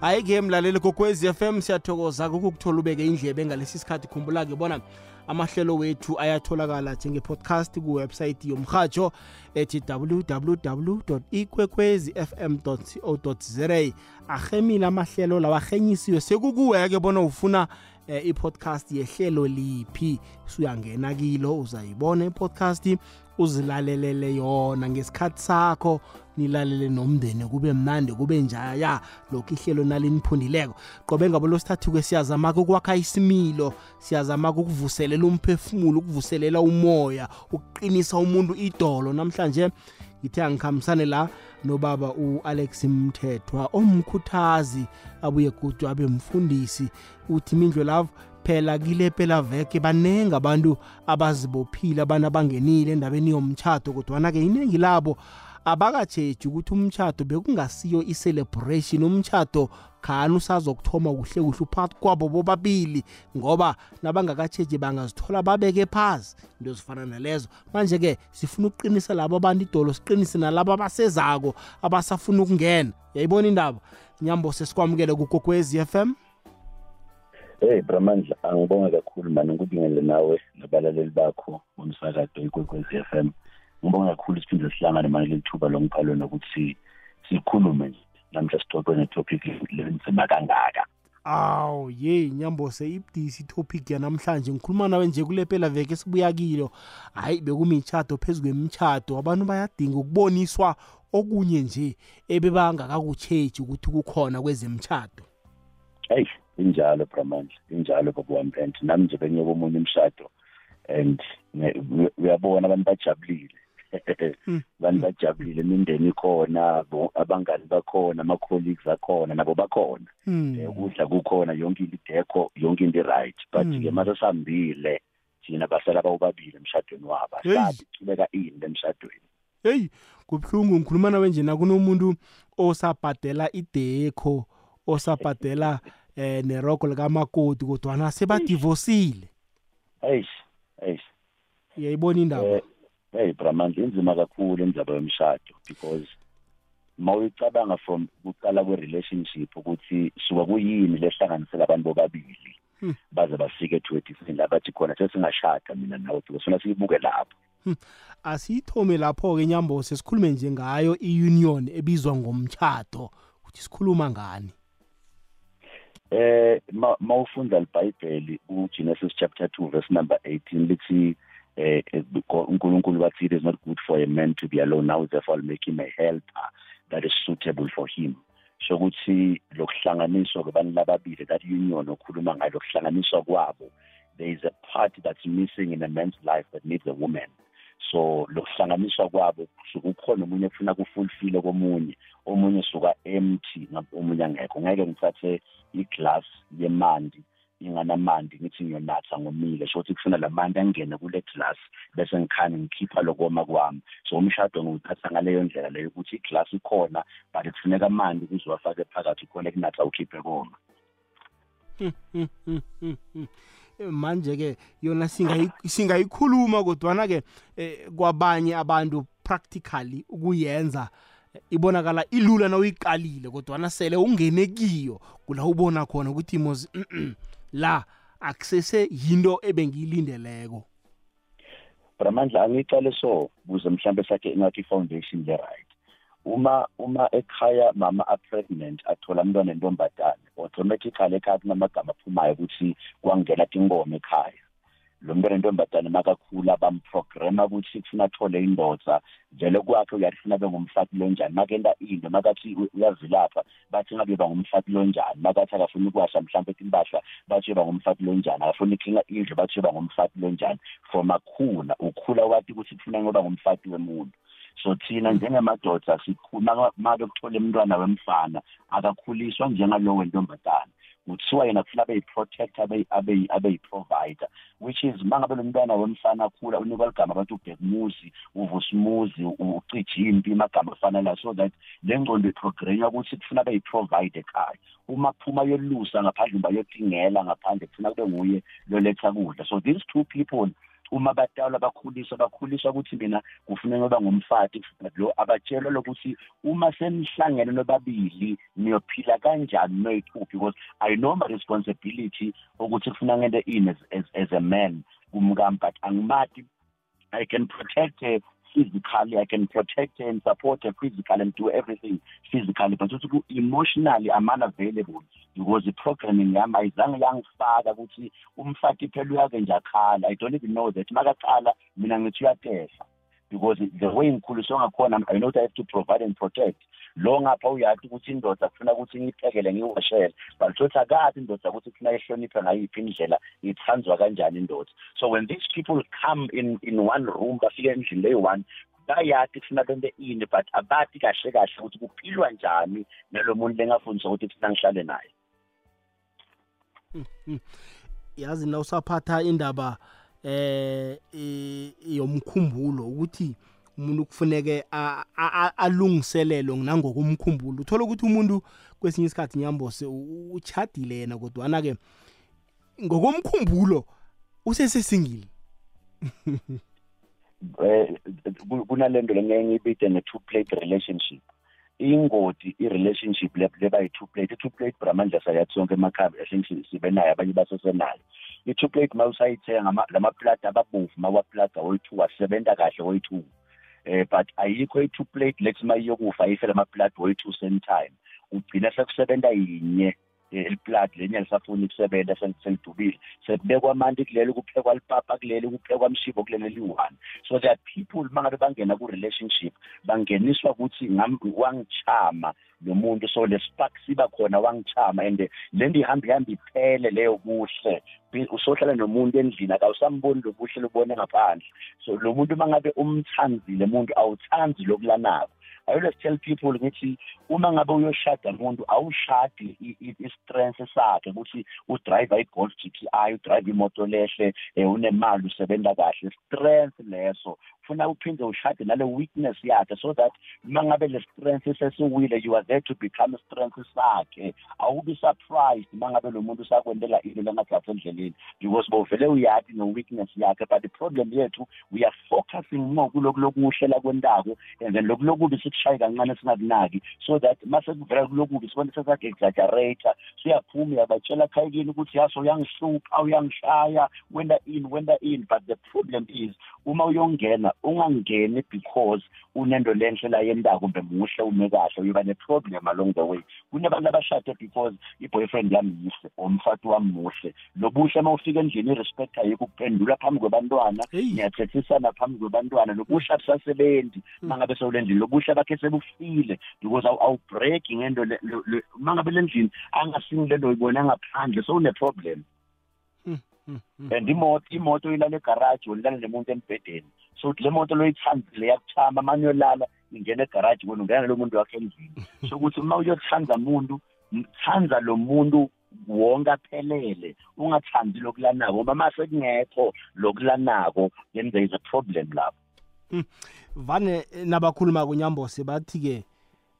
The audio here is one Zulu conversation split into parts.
hayi-ke mlaleli kokwezi FM siyathokoza ukukuthola ubeke indlebe ngalesi sikhathi. Khumbula-ke bona amahlelo wethu ayatholakala njenge-podcast kuwebsayithi yomhatsho ethi www ikwekwezi fm co za ahemile amahlelo lawa ahenyisiwe sekukuwe-ke bona ufuna eh, i-podcast yehlelo liphi. Suyangena kilo uzayibona i-podcast uzilalelele yona ngesikhathi sakho nilalele nomndeni kube mnandi kube njaya lokhu ihlelo naliniphundileko qobe ngabo losithathu-ke siyazama-ke ukwakha isimilo siyazama-ke ukuvuselela umphefumulo ukuvuselela umoya ukuqinisa umuntu idolo. Namhlanje ngithe angikhambisane la nobaba u-alex mthethwa omkhuthazi abuye kude abe mfundisi. Uthi mindlo lavo phela kile phela veke banenge abantu abazibophile abantu abangenile endabeni yomtshato kodwana-ke iningi labo abakatsheji ukuthi umtshato bekungasiyo i-celebration. Umtshato khani usazokuthoma kuhle kuhle uphakathi kwabo bobabili ngoba nabangakatsheji bangazithola babeke phasi into ezifana nalezo. Manje-ke sifuna ukuqinisa labo abantu idolo siqinise nalabo abasezako abasafuna ukungena. Yayibona indaba? Nyambo sesikwamukele kukokwezi FM Hey Bramandla angibonga kakhulu mani ngikubingele nawe nabalaleli bakho bomsakazo ikwekwezi FM. Ngibonga kakhulu siphinde sihlangane manje lethuba longipha lona ukuthi sikhulume namhla sixoxe ngetopic lenzima kangaka. awu ye nyambose ibudisi topic yanamhlanje. Ngikhuluma nawe nje kule phela veke sibuya kilo. Hayi bekumitshato phezu kwemitshato abantu bayadinga ukuboniswa okunye nje ebebangakakutsheji ukuthi kukhona kwezemtshato Hey injalo Bramandla injalo baba wami and nami nje bengiyoba omunye umshado and uyabona abantu bajabulile. abantu bajabulile imindeni ikhona abangani bakhona ama-colleagues akhona nabo bakhona. Hmm. Eh, ukudla kukhona yonke into idekho yonke into i-right. But-ke Mm. mase sihambile thina basala bawubabili emshadweni wabo. Hey. asazi kucubeka ini emshadweni. Heyi kubuhlungu ngikhuluma nawe nje nakunomuntu osabhadela idekho osabhadela eh nerogo likamakoti kodwana sebadivosile eish eish. Uyayibona indaba? Eh, hey Bramandla inzima kakhulu indaba yomshado because mawuyicabanga from kuqala kwe-relationship ukuthi suka kuyini lehlanganisela abantu bobabili Hmm. baze bafike to a decision la bathi khona sesingashada mina nawe because funa siyibuke lapho. Asiyithome lapho-ke nyambose sikhulume nje ngayo i-union ebizwa ngomtshato ukuthi sikhuluma ngani? Eh ma- mawufunda libhayibheli uGenesis chapter 2 verse number 18 lithi eh uNkulunkulu wathi it is not good for a man to be alone. Now therefore I'll make him a helper that is suitable for him. So ukuthi lokuhlanganiswa kwabantu lababili that union okhuluma ngayo lokuhlanganiswa kwabo there is a part that's missing in a man's life that needs a woman. So lokuhlanganiswa kwabo suka ukhona omunye ufuna kufulfile komunye omunye suka empty ngapha omunye angekho. Ngeke ngithathe iglass yemanti inganamanti ngithi ngiyonatha ngomile. So ukuthi kufuna lamanti angene kule glass bese ngikhani ngikhipha lokoma kwami. So umshado ngiwuthatha ngaleyo ndlela leyo ukuthi iglass ikhona but kufuneka amanti ukuze wafake phakathi khona kunatha ukhiphe koma manje-ke yona singayi- singayikhuluma kodwana-ke eh, kwabanye abantu practically ukuyenza eh, ibonakala ilula na uyiqalile kodwana sele ungene kiyo kula ubona khona ukuthi mos la akusese yinto ebengiyilindeleko. Bramandla angicale so kuze mhlambe sakhe ingathi foundation le right. Uma uma ekhaya mama a pregnant athola umntwana entombazane automatically ekhaya kunamagama aphumayo ukuthi kwangena ingoma ekhaya. Lo mntwana entombazane makakhula bamprograma ukuthi kufuna athole indoda. Vele kwakhe uyafuna bengumfaki lonjani makenda into makathi u- uyavilapha bathi ngabe bangumfaki lonjani makathi akafuna ukwasha mhlawumbe impahla bathi bangumfaki lonjani akafuna iklinga indlu bathi bangumfaki lonjani from akhula ukhula wathi ukuthi kufuna ngoba ngumfaki wemuntu. So thina njengamadoda sikhuluma make kuthola umntwana wemfana akakhuliswa njengalo wentombazane kuthiwa yena kufuna abe yi-protector abe abe abe yi-provider which is mangabe lo mntwana wemfana akhula unikwa ligama abantu ubhekumuzi uvusimuzi ucija impi amagama afanele so that le ngcondo iprogranywa ukuthi kufuna abe yi-provider ekhaya. Uma kuphuma yolusa ngaphandle bayodingela ngaphandle kufuna kube nguye loletha kudla. So these two people uma batalwa bakhuliswa bakhuliswa ukuthi mina kufuneka ngoba ngumfati lo abatshelwa lokuthi uma senihlangene nobabili niyophila kanjani noyi-two because i know my responsibility ukuthi kufuna ngente ini as, as, as a man kumkami but angimati I can protect her physically, I can protect her and support her physically and do everything physically, but ukuthi emotionally I'm unavailable because the programming yami ayizange yangifaka ukuthi umfati phela uyake nje akhala. I don't even know that. Makaqala mina ngithi uyatefa because the way ngikhuliswe ngakhona I know that I have to provide and protect. Lo ngapha uyathi ukuthi indoda kufuna ukuthi ngiyiphekele ngiyiwashele. But thothi akathi indoda ukuthi kufuna ihloniphe ngayiphi indlela ithanzwa kanjani indoda. So when these people come in in one room bafike endlini leyi-one bayathi kufuna bente ini but abathi kahle kahle ukuthi kuphilwa njani nalo muntu lengafundisa ukuthi kufuna ngihlale naye. Yazi na usaphatha indaba eh yomkhumbulo ukuthi umuntu kufuneke alungiselelo nangokumkhumbulo uthola ukuthi umuntu kwesinye isikhathi nyambose uchadile yena kodwana ke ngokomkhumbulo usesesingile. Eh kunalento lengeke ngibide ne-two plate relationship. Ingoti i-relationship leba yi-two plate i-two plate bramandla sayathi sonke emakhaya i think sibe nayo abanye basesenayo i-two plate ma usayithenga lamaplata ababomvu mawaplata woyi-two asebenza kahle woyi-two eh but ayikho i-two plate lethi ma iyokufa ayife lamaplati woyi-two same time ugcina sekusebenza yinye eliplati lenye lisafuna ukusebenza selidubile sekubekwa amanti kuleli kuphekwa lipapa kuleli kuphekwa mshibo kuleli liyi-one. So there are people mangabe bangena ku-relationship bangeniswa ukuthi wangichama lo muntu. So le spark siba khona wangichama and le nto ihambe ihambe iphele leyo kuhle. Usohlala nomuntu endlini akawusamboni lo buhle lubone ngaphandle. So lo muntu mangabe umthanzile muntu awuthanzi lokulanako. I always tell people ukuthi uma ngabe uyoshada umuntu awushadi i-strength sakhe ukuthi udrive i-Golf GTI udrive imoto lehle unemali usebenza kahle. Strength leso funa uphinde ushade nale weakness yakhe so that uma ngabe le strength sesiwile you are there to become strength sakhe. Awubi surprised uma ngabe lo muntu usakwendela into lengathathi endleleni. Because bovele uyathi no-weakness yakhe but the problem yethu we are focusing more kuloku lokuhlela kwentako and then loku lokubi sikushaye kancane singakunaki so that mase kuvela kulokubi sibone sesake-exaggerata siyaphuma uyabatshela khayekini ukuthi yaso uyangihlupha uyangishaya wenda in wenda in but the problem is uma uyongena ungangeni because unento lenhle la yendako kumbe muhle ume kahle uyoba ne-problem along the way. Kunabantu abashade because i-boyfriend yami yihle umfati wami muhle lobuhle uma ufika endlini i-respect ayikho ukuphendula phambi kwabantwana ngiyathethisana phambi kwabantwana lobuhle abusasebenzi. Uma ngabe sewulendlini lobuhle bakhe sebufile because awubreaki ngento uma ngabe le ndlini angasini lento uyibone ngaphandle so une-problem. And imoto imoto ilala egaraji ulala nemuntu embhedeni. So le moto loyithanzile yakuchama manje yolala ingena egaraji wena ungena lo muntu wakhe endlini. So ukuthi uma uyothanza umuntu thanza lo muntu wonke aphelele. Ungathandi lokulanako ngoba mase kungekho lokulanako then there is a problem lapho. Vane nabakhuluma kunyambose bathi ke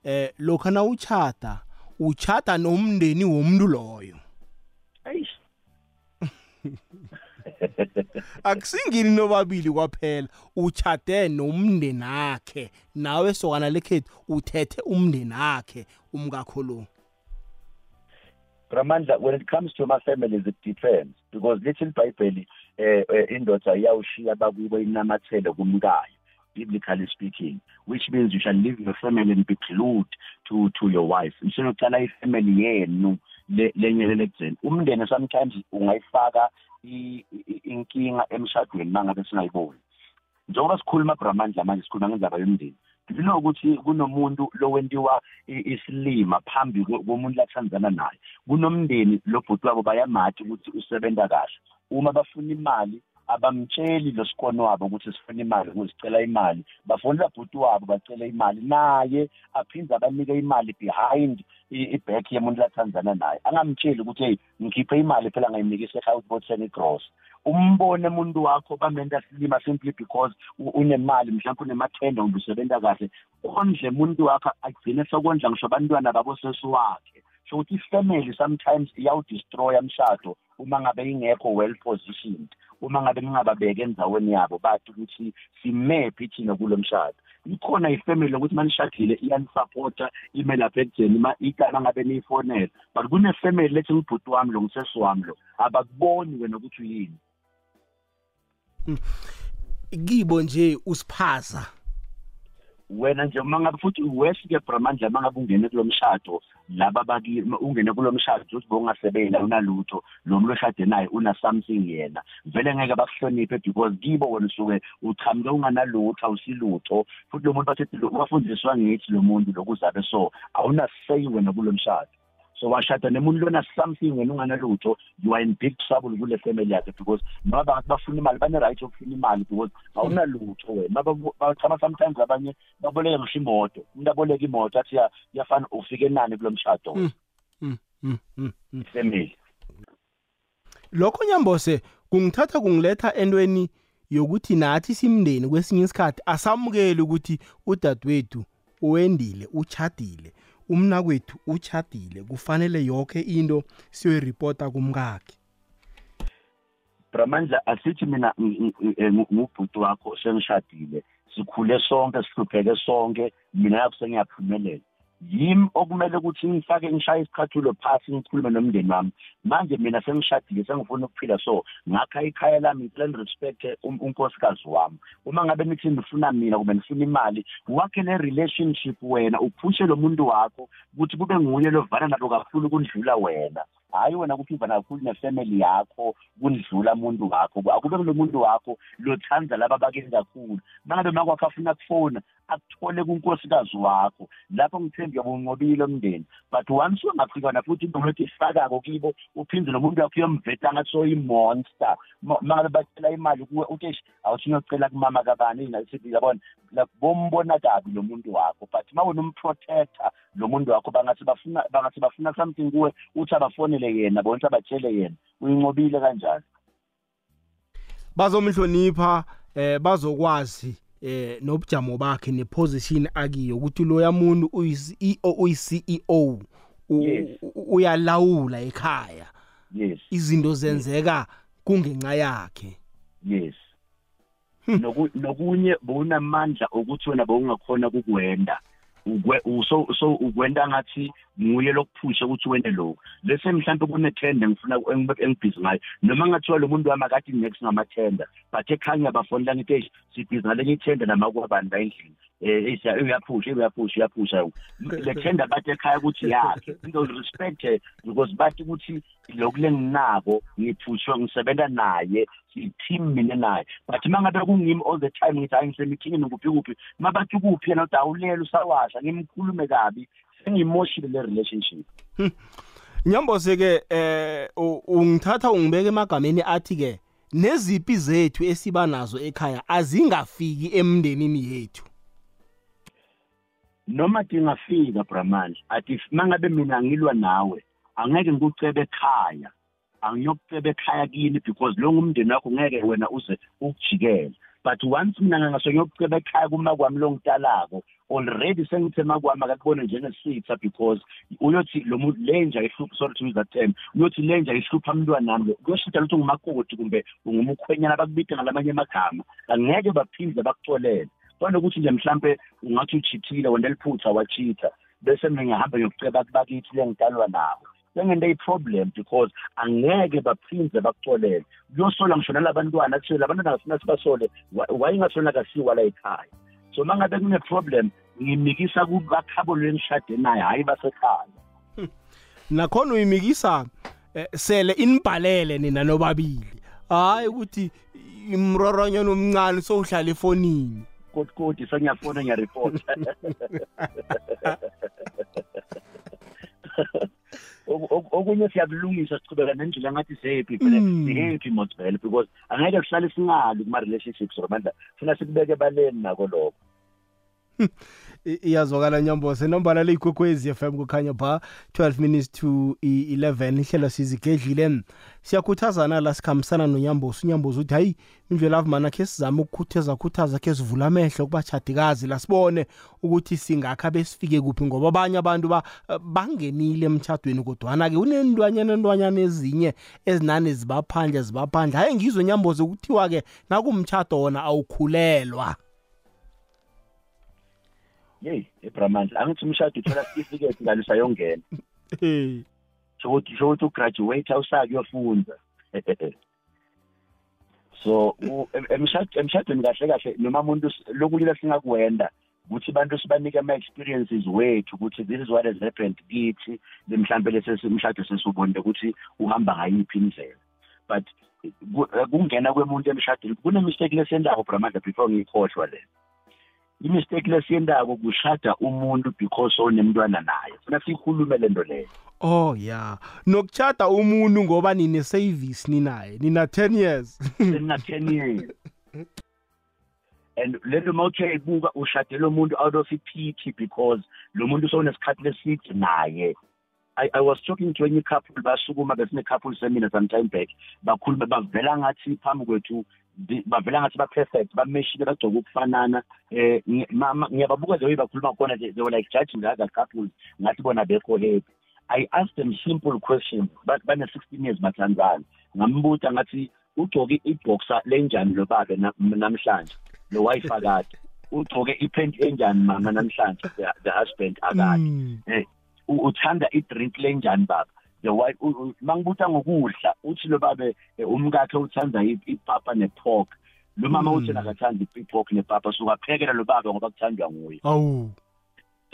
eh lokho na uchata uchata nomndeni womuntu loyo. eish akusingini nobabili kwaphela. Uchade nomndeni wakhe nawe sokana lekhethu uthethe umndeni wakhe umkakho lo Ramandla when it comes to my families it depends because little bible eh indoda iyawushiya bakubo inamathele kumkayo biblically speaking which means you shall leave your family and be glued to to your wife. Ngisenokucala ifamily yenu lenye lelekuzeni umndeni sometimes ungayifaka inkinga emshadweni mangabe singayiboni. Njengoba sikhuluma Bramandla manje sikhuluma ngendaba yomndeni ngilo ukuthi kunomuntu lowentiwa isilima phambi komuntu lathandana naye? Kunomndeni lo bhuti wabo bayamathi ukuthi usebenza kahle. Uma bafuna imali abamtsheli lo sikhono wabo ukuthi sifuna imali ukuzicela imali. Bafonela bhuti wabo bacele imali. Naye aphinde abanike imali behind i-back yemuntu lathandana naye. Angamtsheli ukuthi hey ngikhiphe imali phela ngayimikisa ekhaya ukuthi bothenga igross umbone umuntu wakho bamenta silima simply because unemali mhlawumbe unemathenda kumbe usebenza kahle. Kondle umuntu wakho agcine sekondla ngisho abantwana babosesi wakhe. So ukuthi ifamily sometimes iyawudestroya umshado uma ngabe ingekho well positioned uma ngabe ngingababeke endaweni yabo bathi ukuthi simephi thina kulo mshado. Ikhona ifamily ukuthi manishadile iyanisupporta ime lapha ekujeni igama ngabe niyifonela. But kune-family lethi ngibhuti wami lo ngisesi wami lo abakuboni wena ukuthi uyini. Kibo nje usiphaza. Wena nje uma ngabe futhi wesike Bramandla uma ngabe ungene kulo mshado laba baki ungene kulo mshado uthi bongasebela unalutho lo muntu oshade naye una something yena. Vele ngeke bakuhloniphe because kibo wena usuke uchamke unganalutho awusilutho. Futhi lo muntu bathi wafundiswa ngithi lo muntu lokuzabe so awuna say wena kulo mshado. So washada nemuntu lona something wena unganalutho you are in big trouble kule family yakhe because noma bafuna imali bane right yokufuna imali because awunalutho wena. Bachama sometimes abanye baboleka ngisho imoto umuntu aboleka imoto athi yafana ufike nani kulo mshado mm, mm, mm, family. Lokho nyambose kungithatha kungiletha entweni yokuthi nathi simndeni kwesinye isikhathi asamukeli ukuthi udadewethu uwendile uchadile umnakwethu uchadile kufanele yonke into siyoyiripota kumkakhe. Bramandla asithi mina ngubhuti wakho sengishadile. Sikhule sonke sihlupheke sonke mina yakuse ngiyaphumelela yimi okumele ukuthi ngifake ngishaye isikhathulo phansi ngikhulume nomndeni wami. Manje mina sengishadile sengifuna ukuphila. So ngakha ikhaya lami ngicela respect unkosikazi wami. Uma ngabe nithi nifuna mina kube nifuna imali wakhe le relationship wena uphushe lo muntu wakho ukuthi kube nguye lovana nalo kakhulu kundlula wena. Hayi wena ukuthi uvana kakhulu nefamily yakho kundlula umuntu wakho. Akube kulo muntu wakho lothanza laba bakeni kakhulu. Mangabe makwakho afuna kufona akuthole kunkosikazi wakho. Lapho ngithembe uyabunqobile umndeni. But once ungafikana futhi into lethi ifakako kibo uphinde lo muntu wakho uyomveta ngathi so i-monster mangabe bacela imali kuwe uthi awuthi uyocela kumama kabani nasithi yabona bombona kabi lo muntu wakho. But ma wena umprotector lo muntu wakho bangathi bafuna bangathi bafuna something kuwe uthi abafonele yena bonke abatshele yena. Uyincobile kanjalo. Bazomhlonipha eh bazokwazi eh nobujamo bakhe neposition akiyo ukuthi loya muntu uyi-CEO uyi-CEO uyalawula ekhaya. Yes. Izinto zenzeka kungenxa yakhe. Yes. Nokunye bowunamandla ukuthi wena bowungakhona kukwenda so so ukwenta ngathi nguye lokuphusha ukuthi wene lokho lese mhlawumbe kunethenda ngifuna engibhizi ngayo. Noma ngathiwa lo muntu wami akathi next ngamathenda but ekhanya bafonela ngithi sibhizi ngalenye ithenda namakwabani la endlini. Eh uyaphusha uyaphusha uyaphusha le tenda bathi ekhaya ukuthi yakhe. Into respect because bathi ukuthi lokhu lenginako ngiphushwa ngisebenza naye i-team mina naye. But mangabe kungimi all the time ngithi hayi ngisemithini kuphi kuphi mabathi kuphi yena? Uthi awulela usawasha ngimkhulume kabi. Sengimoshile le relationship. Nyambose ke eh ungithatha ungibeka emagameni athi ke neziphi zethu esiba nazo ekhaya azingafiki emndenini yethu? Noma dingafika bramandla athi mangabe mina ngilwa nawe angeke ngikucebe ekhaya. Angiyokuceba ekhaya kini because lo ngumndeni wakho ngeke wena uze ukujikele. But once mina ngangaso ngiyokuceba ekhaya kuma kwami lo ngitalako already sengithe makwami akakubone njengesitha because uyothi lo muntu lenja ihlupha sorry to use that term uyothi lenja ihlupha umntwana nami kuyoshintsha lutho ngumakoti kumbe ungumukhwenyana bakubide ngalamanye amagama. Angeke baphinde bakuxolele. Kwanokuthi nje mhlambe ungathi uchithile wena liphutha wachitha bese mina ngihamba ngiyokuceba bakithi lengitalwa nawo sengente i-problem because angeke baphinde bakuxolele kuyosola ngisho nalabantwana kuthiwe labantwana ngafuna sibasole wayingasona kasiwa la ekhaya. So uma ngabe kune-problem ngimikisa kubakhabo lwengishade naye hhayi basekhaya. Nakhona uyimikisa sele inibhalele nina nobabili. Hayi ukuthi imroronyana omncane sowuhlala efonini. Kodikodi sengiyafona ngiyaripota. Okunye siyakulungisa sichubeka nendlela ngathi sehephi phela sihephi motvele because angeke sihlale singali kuma-relationships romandla funa sikubeke baleni nako lokho. iyazwakala nyambose nombala leyikwekwezi FM kukhanya pha 12 minutes to 11 ihlelo sizigedlile. Siyakhuthazana la sikhambisana nonyambosi unyambosi uthi hayi imvelavu mana khe sizame ukukhuthaza khuthaza khe sivula amehlo kubachadikazi la sibone ukuthi singakha besifike kuphi ngoba abanye abantu ba, bangenile emtshadweni kodwana-ke unendwanyana endwanyana ezinye ezinane zibaphandle zibaphandle hayi ngizwe nyambozi kuthiwa-ke nakumtshado wona awukhulelwa. Yeyi ebramandla angithi umshado uthola certificate ngalo sayongena hey. Sho ukuthi sho ukuthi ugraduate awusakuyofunda so emshadweni kahle kahle noma umuntu s- lokunye lesingakwenda ukuthi abantu sibanike ama-experiences wethu ukuthi this is what has happened kithi mhlambe lesemshado sesubonile ukuthi uhamba ngayiphi indlela. But ku- kungena kwemuntu emshadweni kune-mistake lesiyendako bramandla before ngiyikhohlwa le. I-mistake lesiyendako kushada umuntu because onemntwana naye. Funa siyikhulume le nto leyo. Oh ya nokuchata umuntu ngoba nine-service ninaye nina 10 years. Sena-ten years. And lento uma uthe ibuka ushadele umuntu out of i-pity because lo muntu sowunesikhathi leside naye. I, I was talking to enye couple basukuma besine-couple seminar sometime back. Bakhuluma bavela ngathi phambi kwethu di- bavela ngathi ba-perfect bameshile bagcoke ukufanana eh ngi- ma- ma- ngiyababuka the way bakhuluma khona they they were like judging the other couples ngathi bona bekho happy. I asked them simple questions but bane-sixteen years bathandana ngambuza ngathi ugcoke ibhoxa lenjani lo baba na- namhlanje? Lo wife akade. Ugcoke ipent enjani mama namhlanje? The, the husband akade. Mm. eh u- uthanda idrink lenjani baba? The wife u- u- mangibuza ngokudla uthi lo baba eh, umkakhe uthanda i- ipapa nepork. Lo mama Mm. uthi nakathanda ipork nepapa so kaphekela lo baba ngoba kuthandwa nguye. Awu.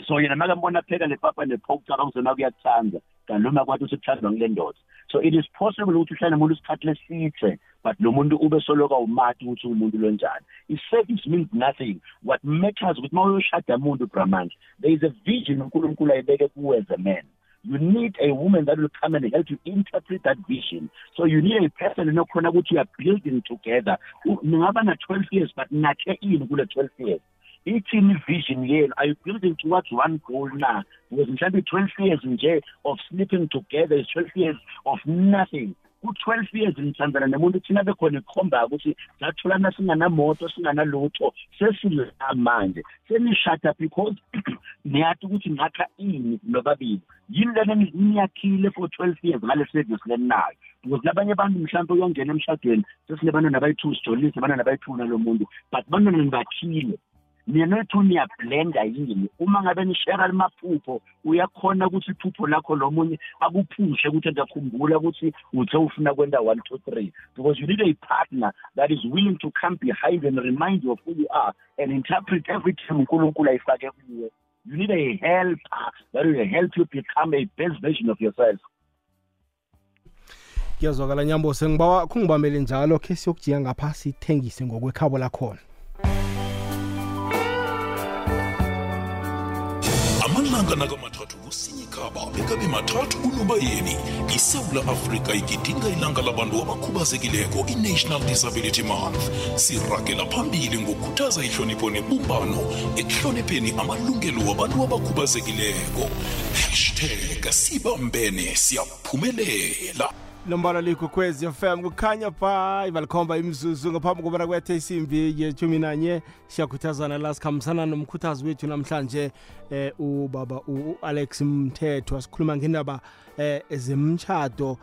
So yena makambona pheka lepapa nepork caba kuzona kuyakuthanda kanti noma kwathi usithandwa ngile ndoda. So it is possible ukuthi uhlale nomuntu isikhathi lesithe but lo muntu ube soloka umati ukuthi umuntu lonjani i-service means nothing. What matters ukuthi uma uyoshada muntu bramandla there is a vision unkulunkulu ayibeke kuwe as a man. You need a woman that will come and help you interpret that vision. So you need a person enokhona ukuthi you are building together. Ningaba na-twelve years but nakhe ini kule twelve years. Ithini vision yenu are you building towards one goal na? Because mhlawumbe i-twelve years nje of sleeping together is twelve years of nothing ku-twelve years nithandana nemuntu thina bekhona ikhomba ukuthi satholana singanamoto singanalutho sesila manje senishada because niyathi ukuthi ngakha ini nobabili. Yini lena niyakhile for twelve years ngale service lenayo because labanye abantu mhlawumbe uyongena emshadweni sesinebantwana abayi-two sijolise abantwana abayi-two nalo muntu but bantwana nibakhile mina nethu niyablenda yini? Uma ngabe nishera limaphupho uyakhona ukuthi iphupho lakho lomunye akuphushe ukuthi ngiyakhumbula ukuthi uthe ufuna kwenda one two three. Because you need a partner that is willing to come behind and remind you of who you are and interpret everything unkulunkulu ayifake kuwe. You need a helper that will help you become a best version of yourself. Kuyazwakala nyambose ngibawa khungibambele njalo khe siyokujiya ngapha sithengise ngokwekhabo lakhona. Amalanga nakamathathu kusinyikaba bekabe mathathu kunobayeni isewula afrika igidinga ilanga labantu abakhubazekileko i-national disability month. Siragela phambili ngokukhuthaza ihlonipho nebumbano ekuhlonipheni amalungelo wabantu abakhubazekileko. Hashtag sibambene siyaphumelela. Lombala likhukhwezi fm kukhanya pha ivalikhomba imzuzu ngaphambi kobana kwethe isimbi yeshumi nanye. Siyakhuthazana la sikhambisana nomkhuthazi wethu namhlanje eh ubaba u-alex mthetho. Asikhuluma ngendaba eh zemtshado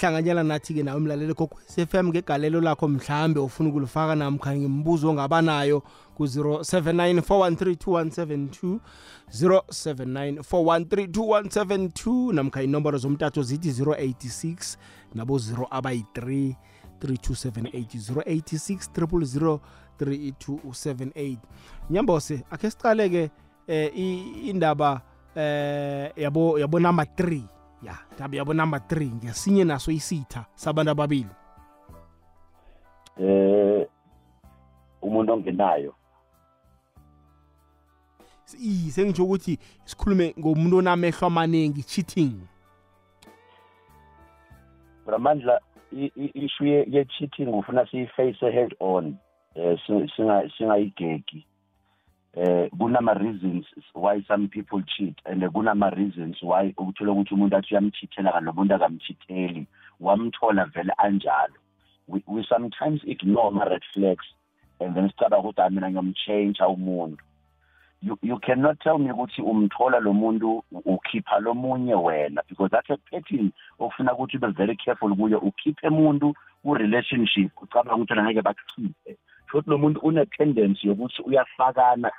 hlanganyela nathi-ke nawe mlaleli kokwez FM ngegalelo lakho mhlambe ufuna ukulifaka namkha ngimbuzo ongaba nayo ku-079 413 079 namkha inomboro zomtatho zithi 086 nabo 0 abayi-3 3278 086 3278 nyambose akhe sicale-ke eh i- indaba eh yabo yabo number 3 ya ndaba yabo number 3 ngesinye naso isitha sabantu ababili. Eh umuntu ongenayo. I sengitsho ukuthi sikhulume ngomuntu onamehlo amaningi cheating. Bramandla i- i- issue ye- ye-cheating ufuna siyiface head on eh singa- singa singayigegi. Eh kunama reasons why some people cheat and kunama reasons why ukuthola ukuthi umuntu athi uyamchithela kanti nomuntu akamchitheli wamthola vele anjalo. We, we sometimes ignore ama red flags and then sicaba ukuthi mina ngiyomchange umuntu. You you cannot tell me ukuthi umthola lo muntu ukhipha lo munye wena because that's a pattern okufuna ukuthi ube very careful kuyo. Ukhiphe umuntu ku relationship ucabanga ukuthi ngeke bakukhiphe. Futhi lo muntu une tendency yokuthi uyafakana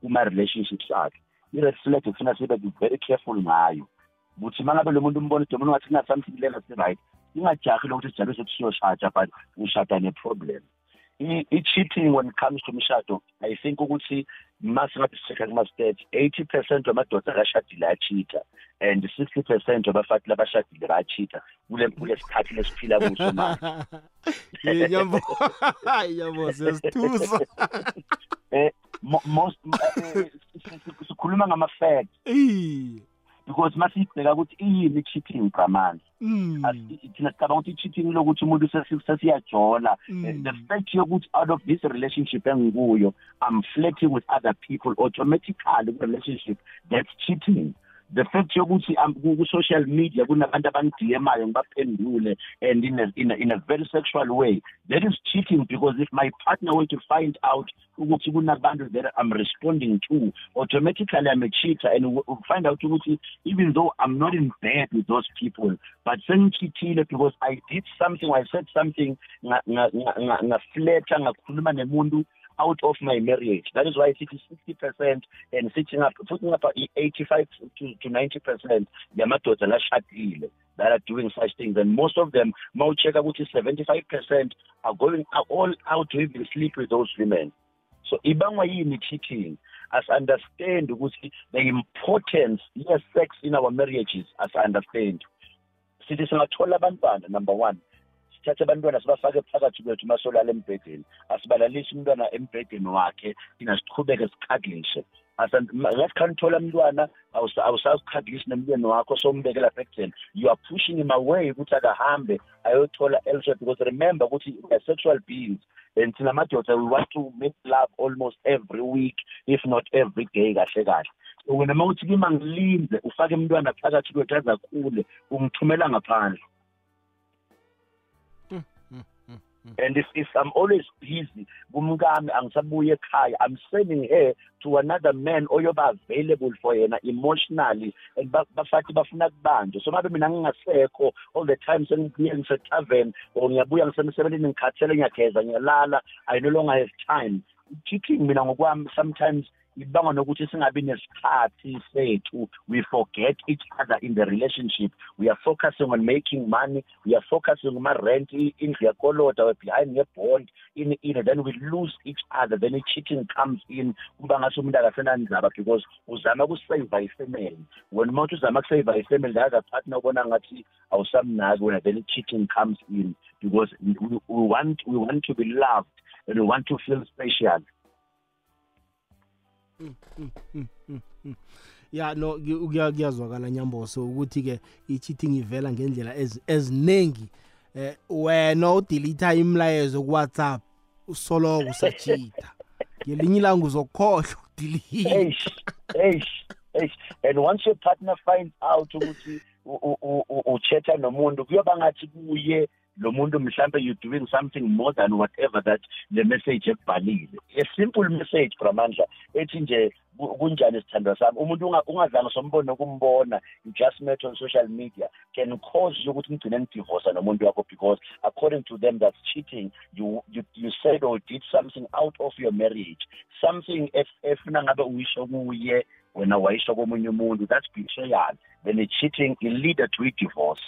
kuma relationships akhe. I red flag ufuna sibe very careful ngayo. Ukuthi mangabe lo muntu umbona ukuthi umuntu ngathi na something lena si right ingajahi lokuthi sijabe sekusiyoshada but ushada ne problem i-cheating when it comes to mshado i think ukuthi masingathi sishekha kuma-stats eighty percent wamadoda akashadile ayachitha and sixty percent wabafati labashadile bayachitha kule kule sikhathi lesiphila kuso manje. Yabo yabo sesithusa eh most sikhuluma ngama-facts. Because masiyibheka ukuthi iyini i-cheating bramanje mm. thina sicabanga ukuthi i-cheating lokuthi umuntu sesiyajola mm. eh, the fact yokuthi out of this relationship engikuyo i'm flirting with other people automatically ku-relationship that's cheating the fact yokuthi um, ku-social media kunabantu abangidiyemayo ngibaphendule and in a, in, a, in a very sexual way that is cheating because if my partner were to find out ukuthi kunabantu that I'm responding to automatically I'm a cheater and find out ukuthi even though I'm not in bed with those people but sengichithile because I did something I said something ngaflirta ngakhuluma nemuntu out of my marriage. That is why it is 60% and sitting up, putting up 85 to, to 90% that are doing such things. And most of them, Maucheka, which is 75% are going all out to even sleep with those women. So ibangwa yini cheating? As understand ukuthi the importance yes sex in our marriages as I understand. Sithi singathola one. number 1 sithathe abantwana sibafake phakathi kwethu masolala embhedeni asibalalisi umntwana embhedeni wakhe thina siqhubeke siqhadlishe ngathi khanithola mntwana awusaqhadlisi nomntweni wakho sombeke lapha you are pushing him away ukuthi akahambe ayothola else because remember ukuthi a sexual beings and thina madoda we want to make love almost every week if not every day kahle kahle. So wena uma uthi kima ngilinze ufake umntwana phakathi kwethu azakhule ungithumela ngaphandle. Mm-hmm. and if, if I'm always busy kumkami angisabuye ekhaya I'm sending her to another man oyoba available for yena emotionally and bafathi bafuna kubanjwa. So mabe mina ngingasekho all the time sengibuye ngise-tavern or ngiyabuya ngisemsebenzini ngikhathele ngiyageza ngiyalala I no longer have time. Cheating mina ngokwami sometimes ibangwa nokuthi singabi nesikhathi sethu. We forget each other in the relationship. We are focusing on making money. We are focusing on rent indlu yakoloda behind ngebond in in then we lose each other. Then cheating comes in. Kuba ngase umuntu akasenandzaba because uzama ukusave ifamily. When umuntu uzama ukusave ifamily the other partner ubona ngathi awusamnaki wena then cheating comes in. Because we, we want we want to be loved and we want to feel special ya no kuyazwakala nyamboso ukuthi ke i-cheating ivela ngendlela eziningi. Eh wena udelete imlayezo ku WhatsApp usoloko usachita ngelinye ilanga uzokhohlwa udelete. Eish eish eish. And once your partner finds out ukuthi uchatha nomuntu kuyoba ngathi kuye lo muntu mhlambe you doing something more than whatever that le message of ekubhalile a simple message bramandla ethi nje kunjani sithandwa sami? Umuntu ungazange sombone you just met on social media can cause you ukuthi ngigcine ngidivorce nomuntu wakho because according to them that's cheating you you, you said or did something out of your marriage. Something efuna ngabe uyisho kuye wena wayisho komunye umuntu that's betrayal. Then it's cheating it lead to a divorce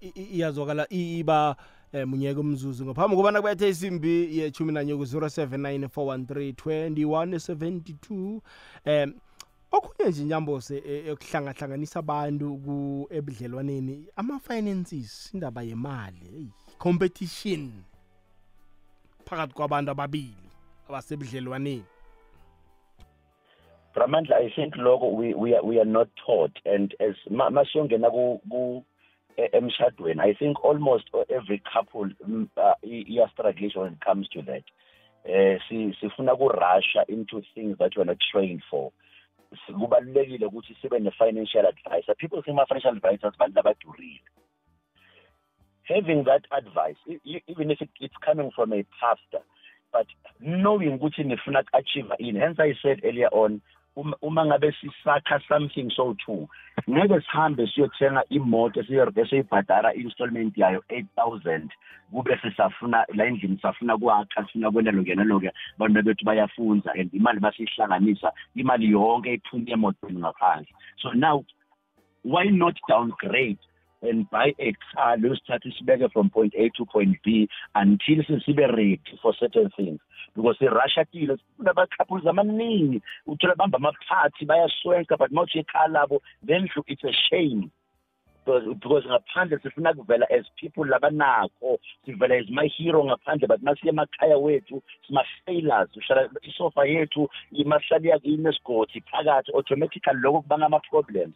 iyazwakala iba eh munyeke umzuzu ngaphambi kobana kubethe isimbi yechumi nanye ku-079 413 2172 um okhunye nje nyambose ekuhlangahlanganisa abantu ku-ebudlelwaneni ama-finances indaba yemali competition phakathi kwabantu ababili abasebudlelwaneni. Bramandla I think logo we we are, we are not taught. And as masiyongena ku emshadweni I think almost every couple uh, iya struggles when it comes to that. Eh si sifuna ku Russia into things that we're not trained for. Kubalulekile ukuthi sibe ne financial advisor. People think ma financial advisors bantu having that advice even if it's coming from a pastor but knowing ukuthi nifuna achieve in hence i said earlier on uma ngabe sisakha something so too ngeke sihambe siyothenga imoto esiyibhadara installment yayo 8000 kube sisafuna la endlini safuna kwakha sifuna kwena lokho nalokho abantu bethu bayafunza and imali basihlanganisa imali yonke iphuma emotweni ngaphandle. So now why not downgrade and buy a car losithatha isibeke from point A to point B until sibe ready for certain things. Because irussia kile kunabacouples amaningi. Uthola bamba amaphathi bayaswenka but mawuthi ekhaya labo then it's a shame. Because because ngaphandle sifuna kuvela as people labanakho sivela as my hero ngaphandle but masiye emakhaya wethu sima-failures. Uhlala isofa yethu imahlali yakini esigodi phakathi automatically lokho kubanga ama-problems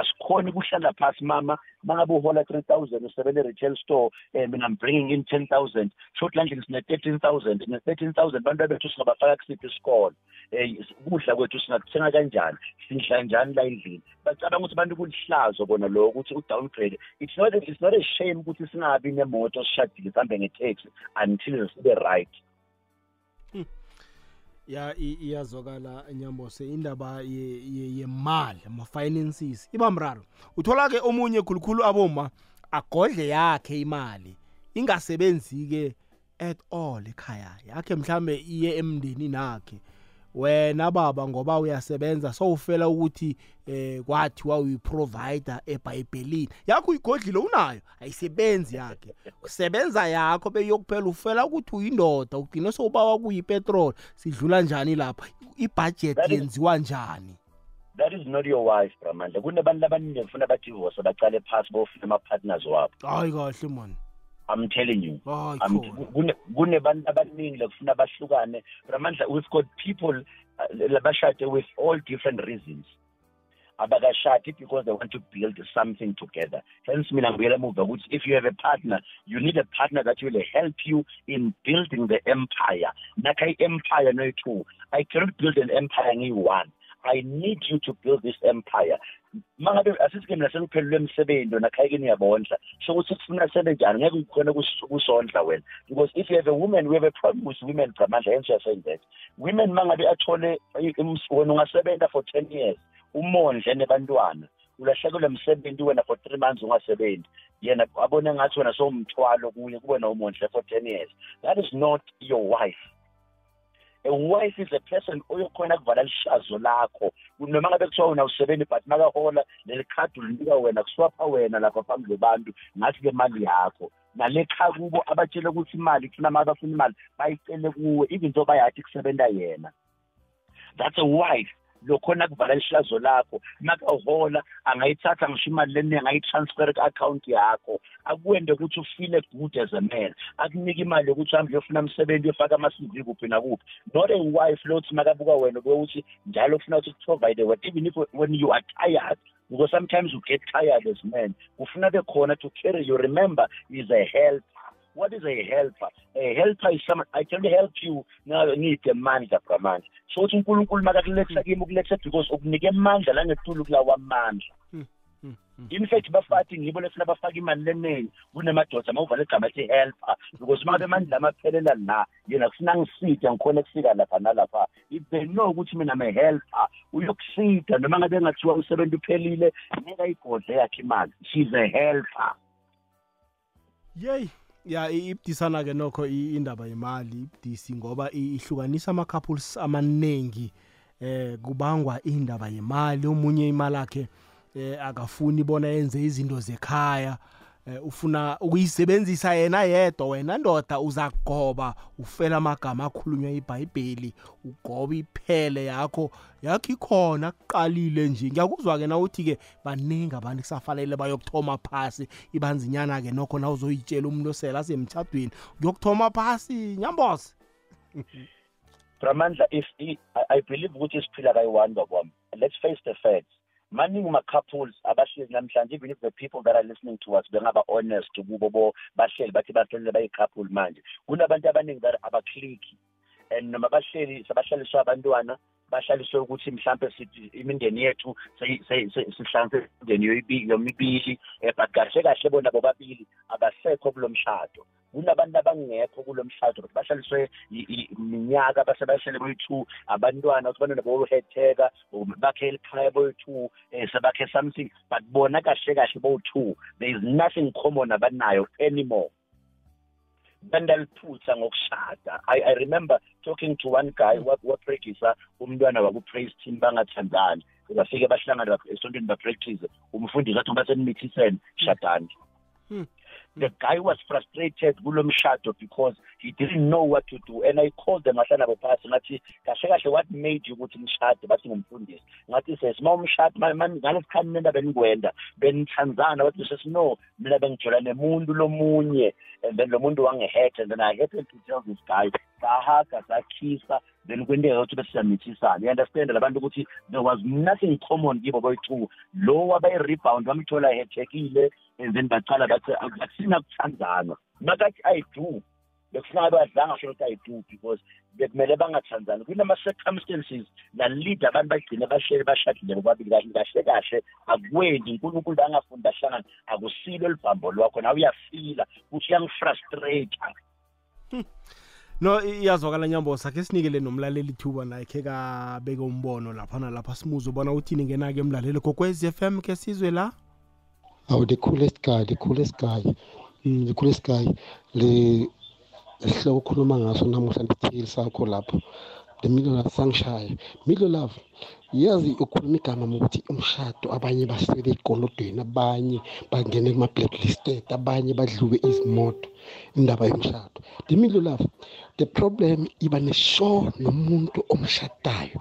asikhoni ukuhlala phasi mama. Mangabe uhola 3000 usebenza e-retail store um I'm bringing in 10000 short landlini sine 13000 ne 13000 bantu bethu singabafaka kusiphi isikolo um ukudla kwethu singakuthenga kanjani? Sidla njani la endlini? Bacabanga ukuthi abantu kulihlazo bona lo ukuthi u-downgrade it's not, it's not a shame ukuthi singabi nemoto sishadile sihambe nge-taxi until sibe right ya iyazwakala nyambose indaba yemali ama-finances iba mraro. Uthola ke omunye khulukhulu aboma agodle yakhe imali ingasebenzi-ke at all ekhaya yakhe mhlambe iye emndenini nakhe wena baba ngoba uyasebenza sowufela ukuthi eh kwathiwa uyiprovider ebhayibhelini. Yakho uyigodlile unayo. Ayisebenzi yakhe. Usebenza yakho beyokuphela ufela ukuthi uyindoda ugcine sowubawa kuyipetrol sidlula njani lapha? Ibudget yenziwa njani? That is not your wife bramandla. Kunabantu abaningi ngifuna badivorce bacale phasi bofuna ama-partners wabo. Hayi kahle mani I'm telling you. Kunebantu abaningi lekufuna bahlukane but amandla we've got people uh, labashade with all different reasons. Abakashadi because they want to build something together. Hence mina ngibuyela emuva ukuthi if you have a partner you need a partner that will help you in building the empire. Nakha i-empire noyi-two i cannot build an empire ngiyi-one I need you to build this empire. Mangabe asisike mina sengiphelelwe emsebenzi wena khayike niyabondla so ukuthi kufuna sebenjani ngeke ukhona kusondla wena. Because if you have a woman we have a problem with women bramandla hence you saying that. Women mangabe athole wena ungasebenza for 10 years umondle nebantwana ulahlekelwe emsebenzi wena for 3 months ungasebenzi yena abone ngathi wena sowumthwalo kuye kube nomondle for 10 years. That is not your wife wife is a person oyokhona kuvala lishazo lakho? Noma ngabe kuthiwa wena usebenzi but makahola leli khadi ulinika wena kuswapha wena lapha phambi kwabantu ngathi-ke mali yakho. Nale kha kubo abatshele ukuthi imali kufuna ma bafuna imali bayicele kuwe even though bayathi kusebenza yena. That's a wife lokhona kuvala lihlazo lakho. Makahola angayithatha ngisho imali leningi angayitransfer ku-account yakho. Akwende ukuthi ufile good as a man. Akunike imali yokuthi uhambe uyofuna umsebenzi uyofaka ama-cv kuphi nakuphi. Not a wife lokuthi makabuka wena kube ukuthi njalo ufuna ukuthi kuprovide wena even if when you are tired because sometimes you get tired as men kufuna bekhona to carry you remember is a help what is a helper? A helper is someone i can help you ngide amandla bramandla so uthi unkulunkulu makakuletha kimi ukuletha because ukunike amandla langetulu kulawa amandla hmm, hmm, hmm. in fact bafati ngibo lesina bafaka imali leningi kunemadoda mawuvala igama ethi helper. Because uma bemandla amaphelela la yena kufuna ngisida ngikhona ukufika lapha nalapha. If they know ukuthi mina me helper uyokusida noma ngabe ngathiwa umsebenzi uphelile nika igodle yakhe imali. She's a helper. Yey. Ya ibudisana ke nokho indaba yemali ibudisi ngoba ihlukanisa ama-couples amaningi eh kubangwa indaba yemali. Omunye imali yakhe eh akafuni bona yenze izinto zekhaya. Eh, ufuna ukuyisebenzisa yena yedwa wena ndoda uza kugoba ufela amagama akhulunywa iBhayibheli ugoba iphele yakho yakho ikhona kuqalile nje. Ngiyakuzwa ke na uthi ke baningi abantu kusafanele bayokuthoma phasi ibanzinyana ke nokho na uzoyitshela umuntu osela asemthadweni kuyokuthoma phasi nyamboze Bramandla if I believe ukuthi isiphila kayi-one kwami let's face the facts. Maningi ma-couples abahleli namhlanje even if the people that are listening to us bengaba honest kubo bo bahleli bathi bahlelele bayi-couple manje. Kunabantu abaningi that abaclicki and noma bahleli sabahlaliswa abantwana bahlaliswe ukuthi mhlambe sithi imindeni yethu sihlanganise imindeni yomibili um but kahle kahle bona bobabili abasekho kulo mshado. Kunabantu abangekho kulo mshado but bahlaliswe iminyaka base bahlele boyi-two abantwana ukuthi abantwana bohetheka bakhe elikhaya boyi-two um sebakhe something but bona kahle kahle bowu-two there is nothing common abanayo anymore. Bandaliphutha ngokushada I, i remember talking to one guy wapractice umntwana waku-praise team bangathandani. Bafike bahlangana esontweni bapractice umfundisi athi basenithisene shadani. Hmm. The guy was frustrated kulo mshado because he didn't know what to do. And i called them ngahlala nabo phasi ngathi kahle kahle what made you ukuthi nishade bathi ngumfundisi. Ngathi ses ma umshado ngalesikhathi mina benikwenda benithandzana wathi ses no mina bengijola nemuntu lomunye and then lo muntu wangehead and then i had to tell this guy. Sahaga sakhisa then kwenteka ukuthi besiyamthisana you understand labantu ukuthi there was nothing common kibo boyi-two lo wabayi-rebound bamthola hethekile and then baqala bathi akusina kuthandana makathi i do bekufuneka badlanga sho ukuthi i do because bekumele bangathandani kunama-circumstances nalida abantu bagcine bahlele bashadile bobabili kahle kahle akwenzi unkulunkulu bangafuni bahlangane. Akusilo elibhambo lwakho nawe uyafila ukuthi uyangifrustrate hmm. no iyazwakala nyambo sakhe sinikele nomlaleli thuba naye khe kabeke umbono lapha nalapha simuze ubona uthini ngena-ke emlaleli kokwez f m ke sizwe la. Awu the coolest guy the coolest guy. Mm, the coolest guy. Le sihloko okhuluma ngaso namuhla nditheli sakho lapho. The middle love sangishaya middle love yazi ukhuluma igama ukuthi umshado abanye basele ey'kolodweni abanye bangene kuma-blacklisted abanye badluke izimoto indaba yomshado. The middle love the problem iba neshow nomuntu omshadayo.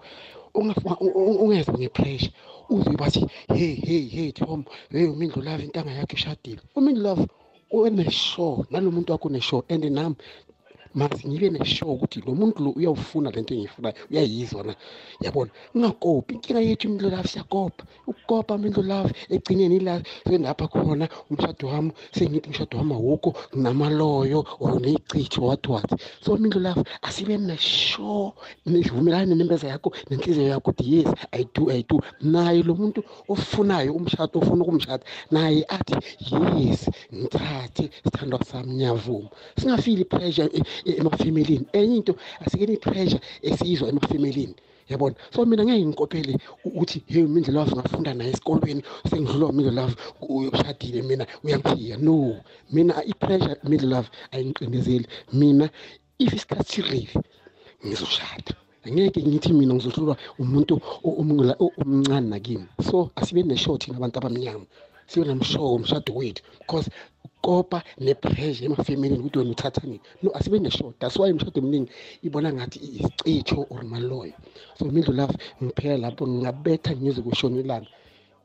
Ungezwa ngepressure. Uzwe bathi hey hey hey tom hey umindlu love intanga yakhe ishadile. Umindlu love uneshow nalo muntu wakho uneshow. And nami mase ngibe neshow ukuthi lo muntu lo uyawufuna lento engiyifunayo uyayizwa na? Yabona ungakopi inkinga yethu imindlo love siyakopa ukukopa imindlo love egcineni ila senapha khona umshado wami sengithi umshado wami awukho nginamaloyo or neyicithi what what? So imindlo love asibe neshow nivumelane nempeza yakho nenhliziyo yakho ukuthi yes i do i do. Naye lo muntu ofunayo umshado ofuna ukumshada naye athi yes ngithathe sithandwa sami ngiyavuma. Singafili pressure emafemelini. Enye into asikeni i-pressure esiyizwa emafemelini. Yabona? So mina ngeke ngikophele ukuthi hey mindlela love ngafunda naye esikolweni sengidlula mindlela love ushadile mina uyangiphiya. No mina i-pressure mindlela love ayingiqindezeli. Mina if isikhathi sirele ngizoshada. Angeke ngithi mina ngizohlulwa umuntu omncane nakimi so asibe ne-show thina abantu abamnyama. Sibe namshow umshado wethu. Because kopa nepressure emafemelini ukuthi wena uthatha nini? No asibe neshoda. That's why imishado eminingi ibona ngathi isicitho or maloyo so mindlu love ngiphela lapho ngingabetha ngize kushona ilanga.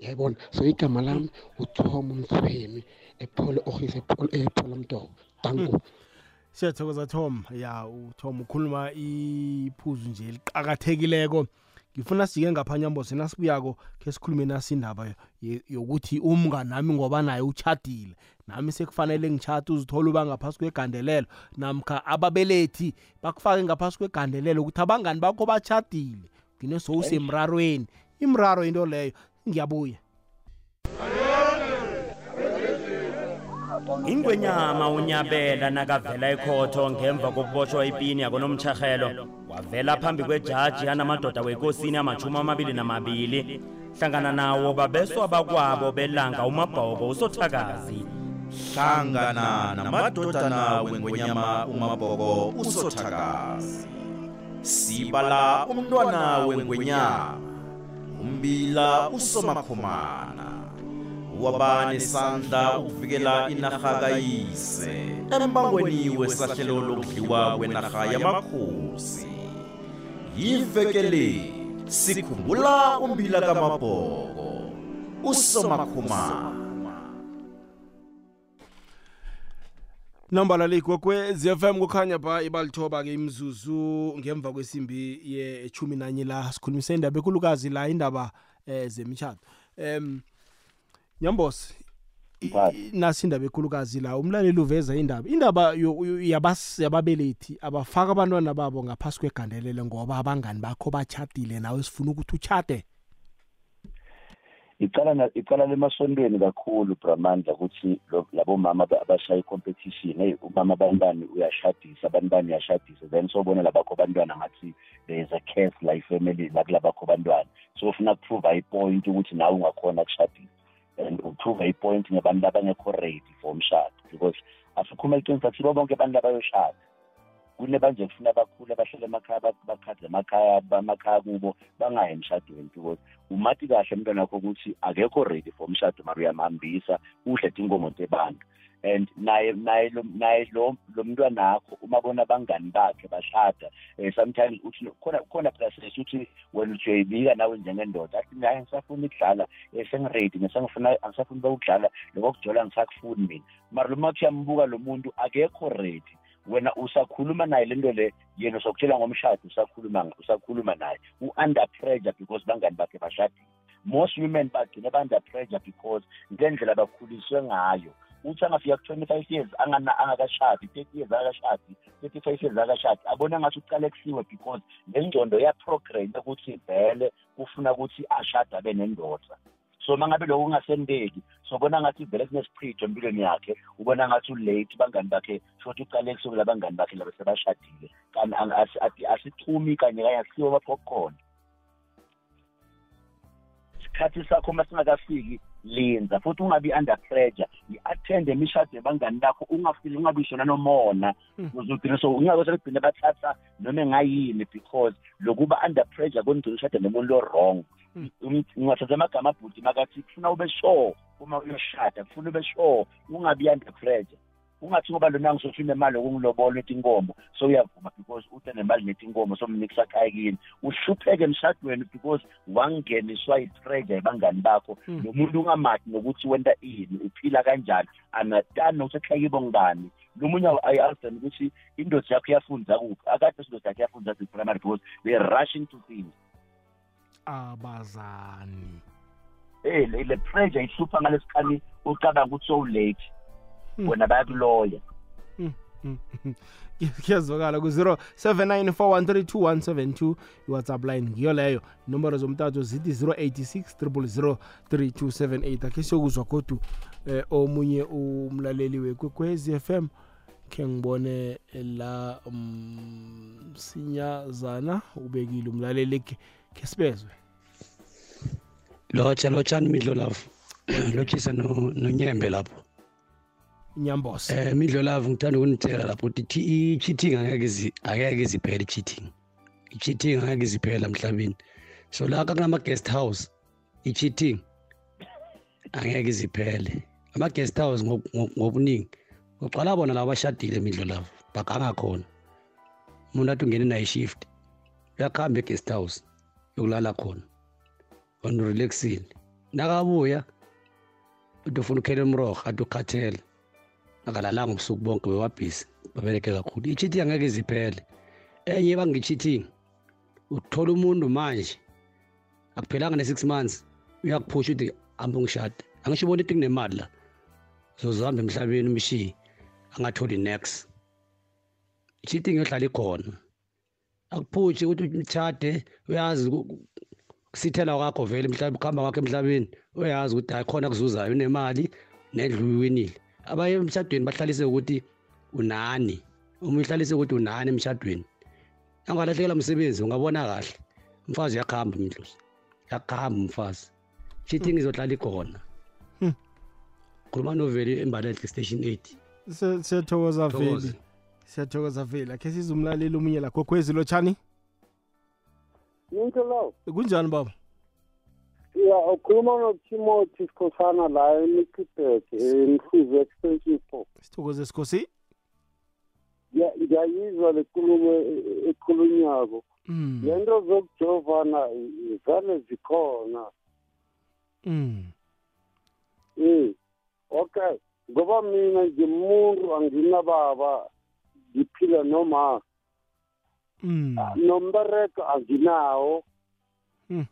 Yayibona? So igama lami uthoma umthweni ephole ohise ephola mdoko. Tanku hmm. siyathokoza tom. Ya uthom ukhuluma iphuzu nje liqakathekileko ngifuna sike ngaphanyambo senasibuyako khe sikhulume nasi indaba yokuthi umngani nami ngoba naye uchadile nami sekufanele ngitshata uzithola uba ngaphasi kwegandelelo namkha ababelethi bakufake ngaphasi kwegandelelo ukuthi abangani bakho bachadile gcine sowusemrarweni imraro into leyo. Ngiyabuya. Ingwenyama unyabela nakavela ekhotho ngemva kokuboshwa ipini yakonomtshahelo wavela phambi kwejaji anamadoda wekosini amachumi amabili namabili. Hlangana nawo babeswa bakwabo belanga umabhoko usothakazi. Hlangana namadodana wengwenyama umabhoko usothakazi. Sibala umntwana wengwenyama umbila usomakhomana wabane sandla ukuvikela inarha kayise. Embangweni wesahlelo lokudliwa kwenarha yamakhosi. Yivekele sikhumbula umbila kamabhoko usomakhumana nambala ligwegwe ZFM kukhanya ba ibalithoba ke imzuzu ngemva kwesimbi ye-10 nanye la. Sikhulumisa indaba ekulukazi la indaba eh zemitshato em Nyambosi Mphakathi. i- nasi indaba ekhulukazi la umlaleli uveza indaba. Indaba yo- yo- yabas- yababelethi abafaka abantwana babo ngaphasi kwegandelele ngoba abangani bakho bachadile nawe sifuna ukuthi uchade icala na- icala lemasontweni kakhulu bramandla ukuthi lo- labo mama aba- abashaya i-competition hey umama banibani uyashadisa banibani uyashadisa then sobona labakho bantwana ngathi there is a curse la ifamily la kulabakho bantwana so ufuna kuprova ipoint ukuthi nawe ungakhona kushadisa and uprova ipoint ngabantu labangekho ready for umshado because asikhuluma iqiniso athi bonke abantu labayoshada kunebanje kufuna abakhulu abahlele emakhaya bak- bakhadze emakhaya bamakhaya kubo bangayi emshadweni because umathi kahle umntwana wakho ukuthi akekho ready for umshado mara uyamhambisa udle tinkomo tebantu and naye naye lo naye lo lo mntwana wakho uma bona abangani bakhe bashada eh, sometimes uthi khona khona plus uthi wena uthi uyayibika nawe njengendoda. Athi naye ngisafuna ukudlala eh, sengiready ngisangifuna angisafuna ukudlala lokokujula ngisakufuni mina. Mara lo mathi uyambuka lo muntu akekho ready. Wena usakhuluma naye lento le yena usokutshela ngomshado usakhuluma usakhuluma naye. U-under pressure because bangani bakhe bashadile. Most women bagcine ba-under pressure because ngendlela bakhuliswe ngayo uthi angafika ku-twenty-five years angana- angakashadi thirty years akashadi thirty-five years akashadi. Abona ngathi ucale kusiwe because le ngcondo yaprogram ukuthi vele kufuna ukuthi ashade abe nendoda. So uma ngabe lokho kungasendeki sobona ngathi vele kunesiprijo empilweni yakhe ubona ngathi ulate bangani bakhe shothi uqale kusuku labangani bakhe laba sebashadile. Kanti ang- asi- ati- asixhumi kanye kanye asiwo bapopcorn isikhathi sakho uma singakafiki linza futhi ungabi under pressure i-attend imishado yabangani bakho ungafili ungabi shona nomona uzogcina so ungabe sekugcine bathatha noma engayini because lokuba under pressure kwenza ushade nomuntu lo-wrong Um- ngingathatha amagama abhuti makathi kufuna ube sure uma uyoshada kufuna ube sure ungabi under pressure. Ungathi ngoba lona ngisothi unemali yokungilobola netinkomo so uyavuma because ute nemali netinkomo somnikisa khaya kini. Uhlupheke emshadweni because wangeniswa i-pressure ebangani bakho. Nomuntu ungamathi nokuthi wenta ini uphila kanjani anatani nokuthi ekhaya ngubani lo munye ayi-understand ukuthi indoda yakho iyafunda kuphi? Akade indoda yakho iyafunda primary because they're rushing to things abazani eh le pressure ihlupha ngalesikhathi ucabanga ukuthi so late. Wena bayakuloya. Kuyazwakala ku-079 iwhatsapp line ngiyo leyo. Inomboro zomtato zithi 086 3278 akhe siyokuzwa kodwa eh, omunye umlaleli wekwekwezi FM khe ngibone la um, sinyazana ubekile umlaleli khe khe sibezwe. Lotsha lotshani midlo lapho. Lotshisa no- nonyembe lapho. Inyambosa eh midlo lapho ngithanda ukunitshela lapho ukuthi i-cheating angeke izi- angeke iziphele i-cheating. I-cheating angeke iziphela emhlabeni. So la kunama-guest house i-cheating angeke iziphele ama-guest house ngo- ngo- ngobuningi. Uqala bona laba bashadile midlo lapho baganga khona. Umuntu athi ungene naye shift uyakuhamba e-guest house yokulala khona. On relaxile nakabuya uthi ufuna ukhela umrorho athi ukhathele akalalanga ubusuku bonke bewabhisi babereke kakhulu. I-cheating angeke iziphele enye bangi-cheating uthola umuntu manje akuphelanga ne-six months uyakuphusha uthi hambe ungishade. Angisho ubona ukuthi kunemali la zozohamba emhlabeni umshiye angatholi next i-cheating yohlala ikhona. Akuphushi ukuthi utshade uyazi ku- kusithela kwakho vele mhlawumbe ukuhamba kwakho emhlabeni uyazi ukuthi hayi khona kuzuzayo unemali nendlu uyiwinile. Abaye emshadweni bahlalise ukuthi unani. Uma uhlalise ukuthi unani emshadweni angalahlekela msebenzi ungabona kahle. Umfazi uyakuhamba mindlozi uyakuhamba umfazi. Cheating ngizohlala ikhona. Khuluma noveli embalehle station eight. Se- siyathokoza Thokoze. veli. Siyathokoza. Veli. Akhe size umlaleli omunye la gogwezi lotshani? Yinto lo. kunjani baba Ya ukhuluma noTimothy Sikhosana la eMikipek eMhluzi extension 4. sithokoze sikhosi Ya ngiyayizwa lenkulumo e- ekhulunyako. Mm, Lento zokujovana i- vele zikhona. mm, Eh. Okay. Ngoba mina ngimuntu anginababa ngiphila noma mm, nombereko anginawo. Mm.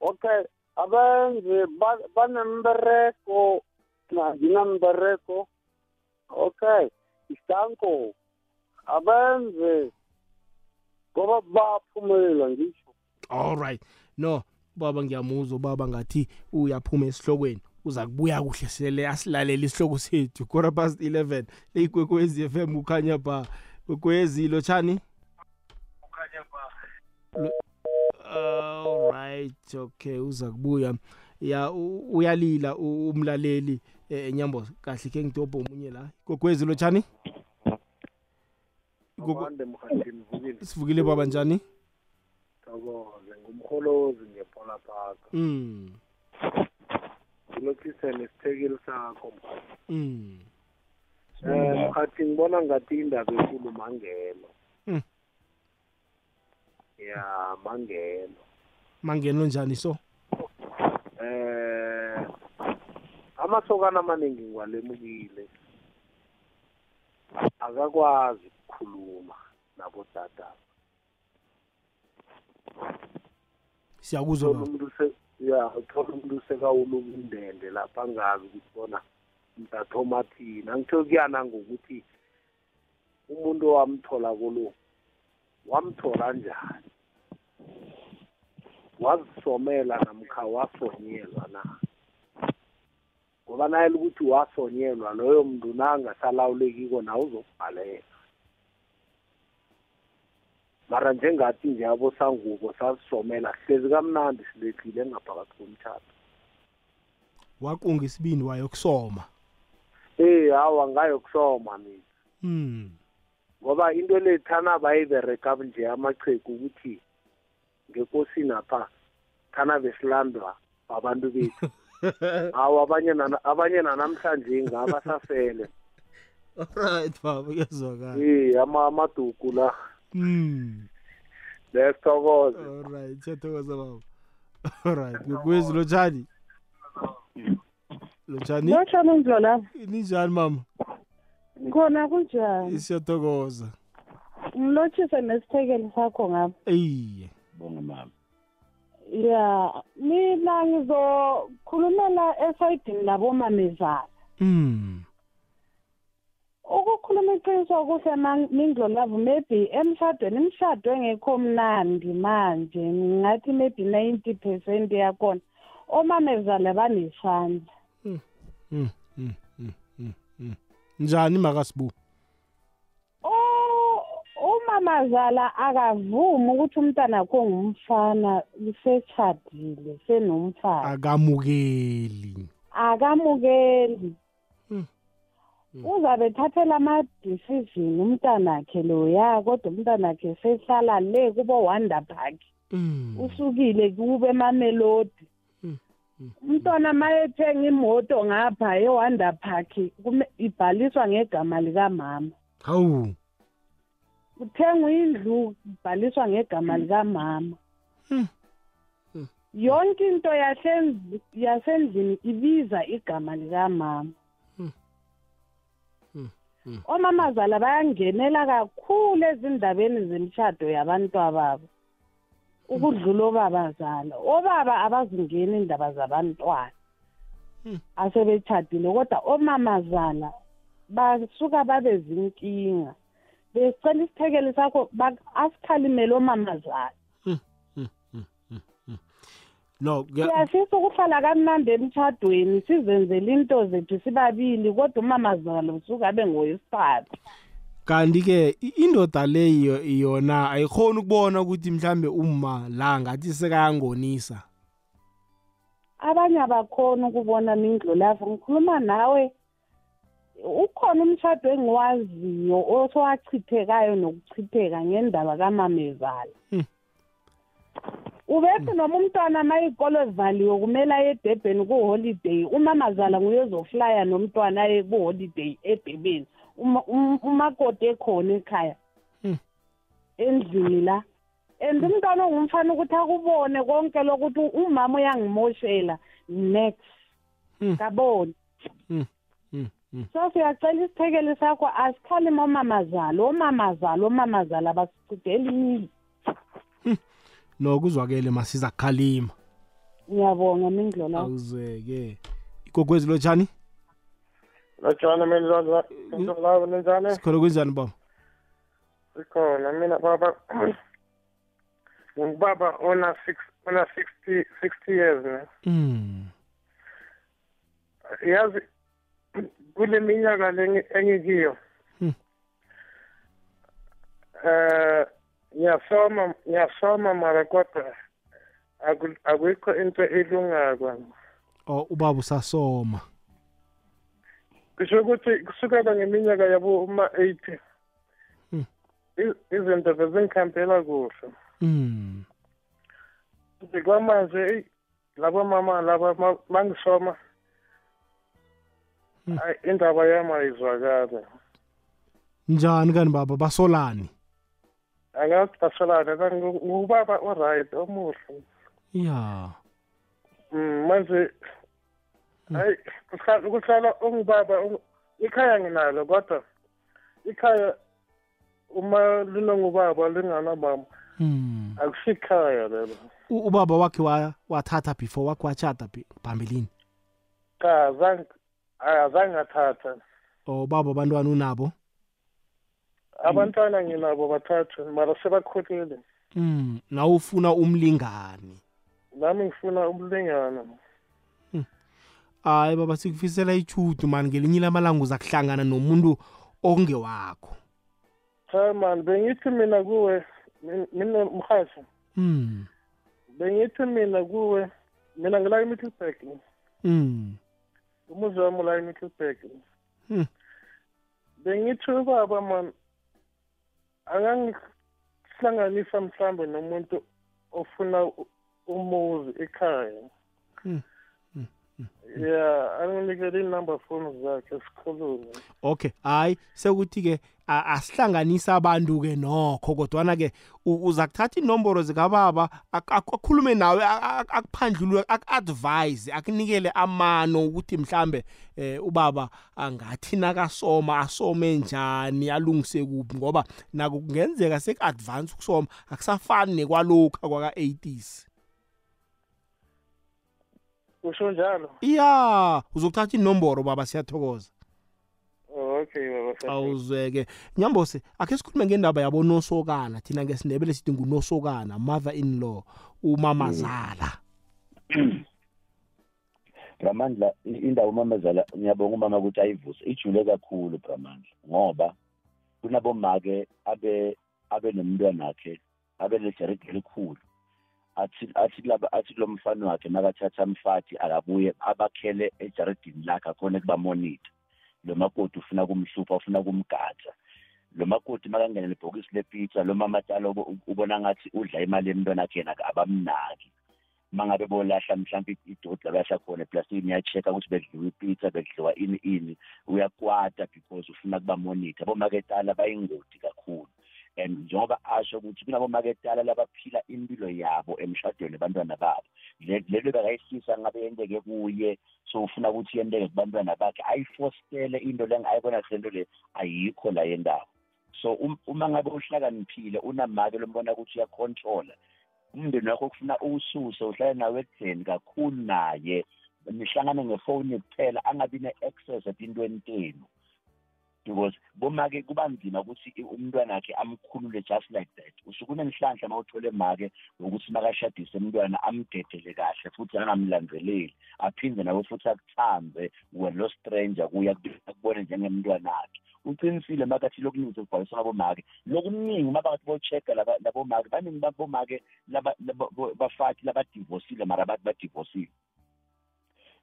Okay abenze ba- banembereko nginambereko okay istanko abenze ngoba baphumelela ngisho. All right. No baba ngiyamuzwa baba ngathi uyaphuma esihlokweni. Uza kubuya kuhle sele asilalele isihloko sethu. Quarter past 11 leyigwekwezi FM kukhanya ba kwekwezi lotshani? Lo- all right okay uza kubuya. Ya u- uyalila u- umlaleli eh, enyambo kahle ke ngidobho omunye la. Kwekwezi lotshani? Igwegwe- amande mhathini vukile sivukile baba njani? Thokoze ngumholozi ngepola park. Mm ngilothisene isithekeli sakho mhathi mm um mhathi ngibona ngathi indaba enkulu mangelo Mm. Ya mangelo mangeno njani so? Eh amasokana amaningi ngiwalemukile akakwazi ukukhuluma nabodada. Siyakuzwa umuntu ya uthola umuntu sekawuluka indende lapha angazi ukuthi bona mntathoma thina ngitho kuyana ngokuthi umuntu owamthola kulo wamthola njani? Wazisomela namkha wasonyelwa na? Ngoba nayele ukuthi wasonyelwa loyo mntu nangasalawulekiko nawe uzokubhalela. Mara njengathi nje abosangubo sasisomela sihlezi kamnandi sileqile ngaphakathi komtshato waqunga isibindi wayokusoma? Eh hawa ngayokusoma mina. Mm ngoba into le thana bayibereka nje amachegu ukuthi ngekosini apha thana besilandwa abantu bethu. Hawa abanye nana- abanye nanamhlanje ngabasafele alright baba kuyazwakala. Eh ama amaduku la. Mm lesithokoze alright siyathokoza baba. Alright kwekwezi lotshani? Lotshani? Lotshani undlola ninjani mama? Khona kunjani? Siyathokoza. Ngilotshise nesithekeli sakho ngapha. Iye bonge mama. Ya mina ngizokhulumela esayidini labomamezala. Mm ukukhuluma iqiniso kuhle mindlolavu maybe emshadweni imshado engekho mnandi manje ngingathi maybe ninety percent yakhona omamezala banesandla mm mm mm mm, mm njani makasibu? O- umamazala akavumi ukuthi umntana akho ngumfana usetshadile senomfana akamukeli akamukeli Mm. Mm. uzabe ethathela ama-decision umntanakhe loya kodwa umntanakhe sehlala le kubo wonder park mm usukile kube emamelodi. Mm. umntwana ma ethenga imoto ngapha e-wonder park ibhaliswa ngegama likamama hawu kuthengwa indlu ibhaliswa ngegama likamama. Mm. Mm. yonke into yasendl- yasendlini ibiza igama likamama. Omamazala bayangenela kakhulu ezindabeni zemishado yabantwababo. Ukudlula obabazala. Obaba abazingeni indaba zabantwana. Asebetshadile kodwa omamazala basuka babe zinkinga besicela isithekeli sakho asikhalimele omamazala no kuya- siyafisa ukuhlala kamnandi emtshadweni sizenzele into zethu sibabili kodwa umamazala usuke abe ngowesithathu kanti ke i- indoda leyo yona ayikhona ukubona ukuthi mhlambe uma la ngathi sekayangonisa. Abanye abakhona ukubona mindlu lapho ngikhuluma nawe. Ukhona umshado engiwaziyo osowachithekayo nokuchitheka ngendaba kamamezala Hmm. ubethi noma umntwana ma iy'kolo zivaliwe kumele aye edebheni kuholiday umamazala nguye ozoflya nomntwana aye kuholiday edebheni Uma- um- umakoti ekhona ekhaya Hmm. endlini la and umntwana ongumfana ukuthi akubone konke lokuthi umama uyangimoshela next Hmm. kaboni. So siyacela isithekeli sakho. Asikhalime omamazala omamazala omamazala basichidela imili no kuzwakele masiza kukhalima. Ngiyabonga mindlola awuzeke. Igogwezi lotshani? Lotshana mina lava ninjani? Sikhona kunjani baba? Sikhona mina baba. Ngubaba ona six ona sixty sixty years ne? Mm yazi kule minyaka le engikiyo. Hmm. eh ngiyasoma ngiyasoma mara kodwa aku- akukho into elungako. Oh ubaba usasoma. Kusho ukuthi kusukela ngeminyaka yabo uma-eighty Hmm. i- izinto bezingikhambela kuhle. Mm nje kwamanje laba mama laba ma- mangisoma. Hmm. ayi, indaba yami ayizwakali. Njani kani baba? Basolani? Angathi basolane ngubaba oright omuhle. Ya. Mm, manje hayi kuhlala kuhlala ungubaba ungu- ikhaya nginalo kodwa ikhaya uma linongubaba linganamama mm akusikhaya lelo. U- ubaba wakhe wa wathatha before wakhe wachata phi- phambilini? Cha azange azange athatha oh baba abantwana unabo? Abantwana nginabo bathathu mara sebakhulile. Mm nawe ufuna umlingani? Nami ngifuna umlingana hayi baba sikufisela ichudu mani ngelinye lamalanga uza kuhlangana nomuntu ongewakho cha man bengithi mina kuwe min- mina mhashi mm bengithi mina kuwe mina ngila eMiddelburg mm umuzi wami ula eMiddelburg Hmm. bengithi ubaba man angangihlanganisa mhlambe nomuntu ofuna u- umuzi ekhaya. Hmm. ya anginikele inumber phone zakhe sikhulume. Okay hayi sekuthi-ke a- asihlanganise abantu-ke nokho kodwana-ke u- uza kuthatha inomboro zikababa ak- ak- akhulume nawe a- a- akuphandlulule aku-advise akunikele amano ukuthi mhlambe eh ubaba angathi nakasoma asome njani alungise kuphi ngoba nako kungenzeka seku-advance ukusoma akusafani nekwalokhu kwaka-80s usho njalo? Iya uzokuthatha inomboro baba siyathokoza. Oh, okay awuzweke. Nyambose akhe sikhulume ngendaba yabonosokana. Thina ngesindebele sithi ngunosokana mother in law umamazala. Bramandla indawo umamazala ngiyabonga umama ukuthi ayivuse. Ijule kakhulu Bramandla ngoba kunabomake abe abe nomntwana wakhe abe lejaridi elikhulu. Athi athi kulaba athi lo mfana wakhe nakathatha mfathi akabuye abakhele ejaridini lakhe akhona kuba monitor. Lo makoti ufuna kumhlupha ufuna kumgada. Lo makoti makangena lebhokisi lepizza lo mama talo ubona ngathi udla imali yemntwana wakhe yena abamnaki mangabe bolahla mhlawumbe idoti labahla khona eplasini iyachecka ukuthi bedliwa ipizza bedliwa ini ini uyakwata because ufuna kuba monitor. Abomaketala bayingoti kakhulu. And njengoba asho ukuthi kunabomaketala labaphila impilo yabo emshadweni abantwana babo Le- lelo bekayihlisa ngabe yenteke kuye so ufuna ukuthi yenteke kubantwana bakhe ayifostele into lengayibona sento le ayikho la yendawo. So um- uma ngabe uhlakaniphile unamake lombona ukuthi uyacontrola umndeni wakho kufuna uwususe uhlale nawe ekudeni kakhulu naye nihlangane ngefoni kuphela angabi ne-access etintweni tenu. Because bomake kuba nzima ukuthi umntwana wakhe amkhulule just like that. Usuke unenhlanhla uma uthole make ngokuthi makashadise umntwana amdedele kahle futhi angamlandeleli. Aphinde nawe futhi akuthambe wena lo stranger kuya akubone njengemntwana wakhe uqinisile makathi lokuningi kubhaliswa ngabomake lokuningi uma bathi bo-check-a laba- labomake baningi babomake laba- laba- bo- bafathi labadivosile mara bathi badivosile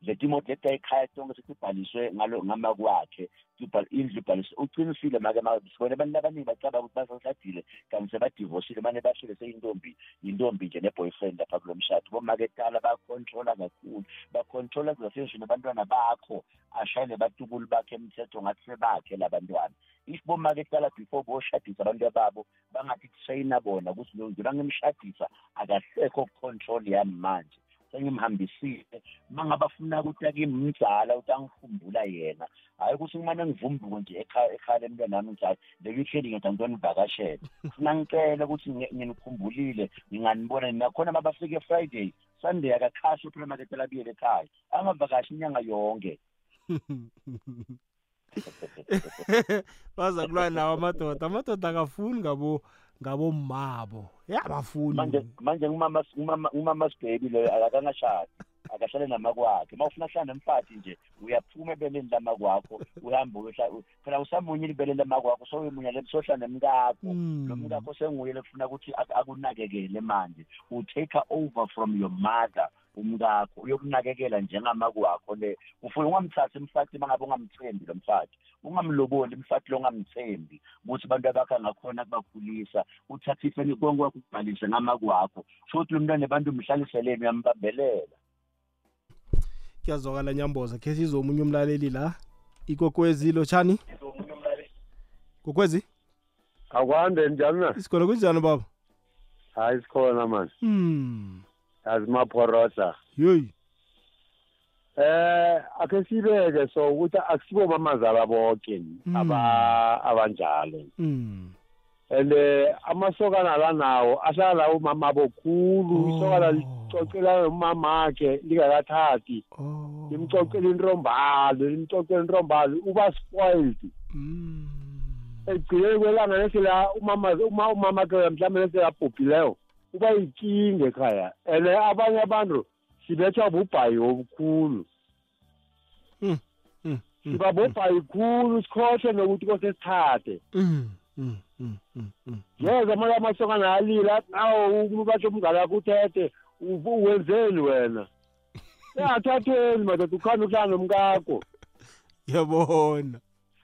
letimoto leta ekhaya tonke sesibhaliswe ngalo ngama kwakhe Sibhal- indlu ibhaliswe uqinisile make ma- sibone abantu abaningi bacabanga ukuthi basashadile kanti sebadivosile mane bashile seyintombi yintombi nje ne-boyfriend lapha kulo mshado. Bomaketala bakontrola kakhulu bakontrola zasendlini abantwana bakho ashayele batukulu bakhe emthetho ngathi sebakhe labantwana if bomaketala before boshadisa abantu babo bangathi kusayina bona ukuthi lo ngiba ngimshadisa akasekho control yami manje. Sengimhambisile. Mangabafuna ukuthi akimzala ukuthi angikhumbula yena. Hayi ukuthi kumane ngivumbuke nje ekhaya ekhaya lemntwana wami njalo lelihleli ngithi ngizonivakashela funa ngicela ukuthi ngi- nginikhumbulile nginganibona nakhona uma bafike friday sunday akakhashi uphulamaketela abuyele ekhaya. Angavakashi inyanga yonke. baza kulwa nawo amadoda amadoda akafuni ngabo ngabomabo yabafuni manje manje ngumama ngumama ngumama sibhebi loyo akangashadi akahlale namakwakhe. Uma ufuna hlala nemfathi nje uyaphuma ebeleni lamakwakho uhambe uyosha phela usamunyile ibeleni lamakwakho so uyimunya lesohla nemkakho. Mm. lo mkakho senguye lekufuna ukuthi ak- akunakekele manje. U-take over from your mother umkakho. Uyokunakekela njengamakwakho le. Ufuna ungamthathi emfathi uma ngabe ungamthembi lo mfathi. Ungamloboli umfathi lo ungamthembi ukuthi abantu abakhe angakhona kubakhulisa uthathe ifeni konke wakho ukubhalise ngamakwakho. Sho ukuthi lo mntwana abantu umhlaliseleni uyambambelela kuyazwakala nyamboza khe sizwe omunye umlaleli la. Ikokwezi lotshani? Kokwezi akwande njani na? Isikolo kunjani baba? Hayi sikhona mani hmm. Yazi maphorosa. Yoyi eh ake sibeke so ukuthi akusibo mamazala bonke aba abanjalo. Hmm. And eh, amasokana la nawo ahlala umama bokhulu. Isokana licocela umama akhe lingakathathi limcocela intombalo limcocela intombalo uba spoiled. Ekugcineni kwelanga nesela umama uma umama akhe mhlawumbe neselabhubhileyo uba yinkinga ekhaya. And abanye abantu sibethwa bubhayi obukhulu. Siba bobhayi khulu sikhohlwe nokuthi kose sithathe. Yeza amanye amasokana alila umuntu batsho umngane wakho uthethe wenzeni wena? Engathathweni madoda ukhanda uhlala nomkakho. Yabona.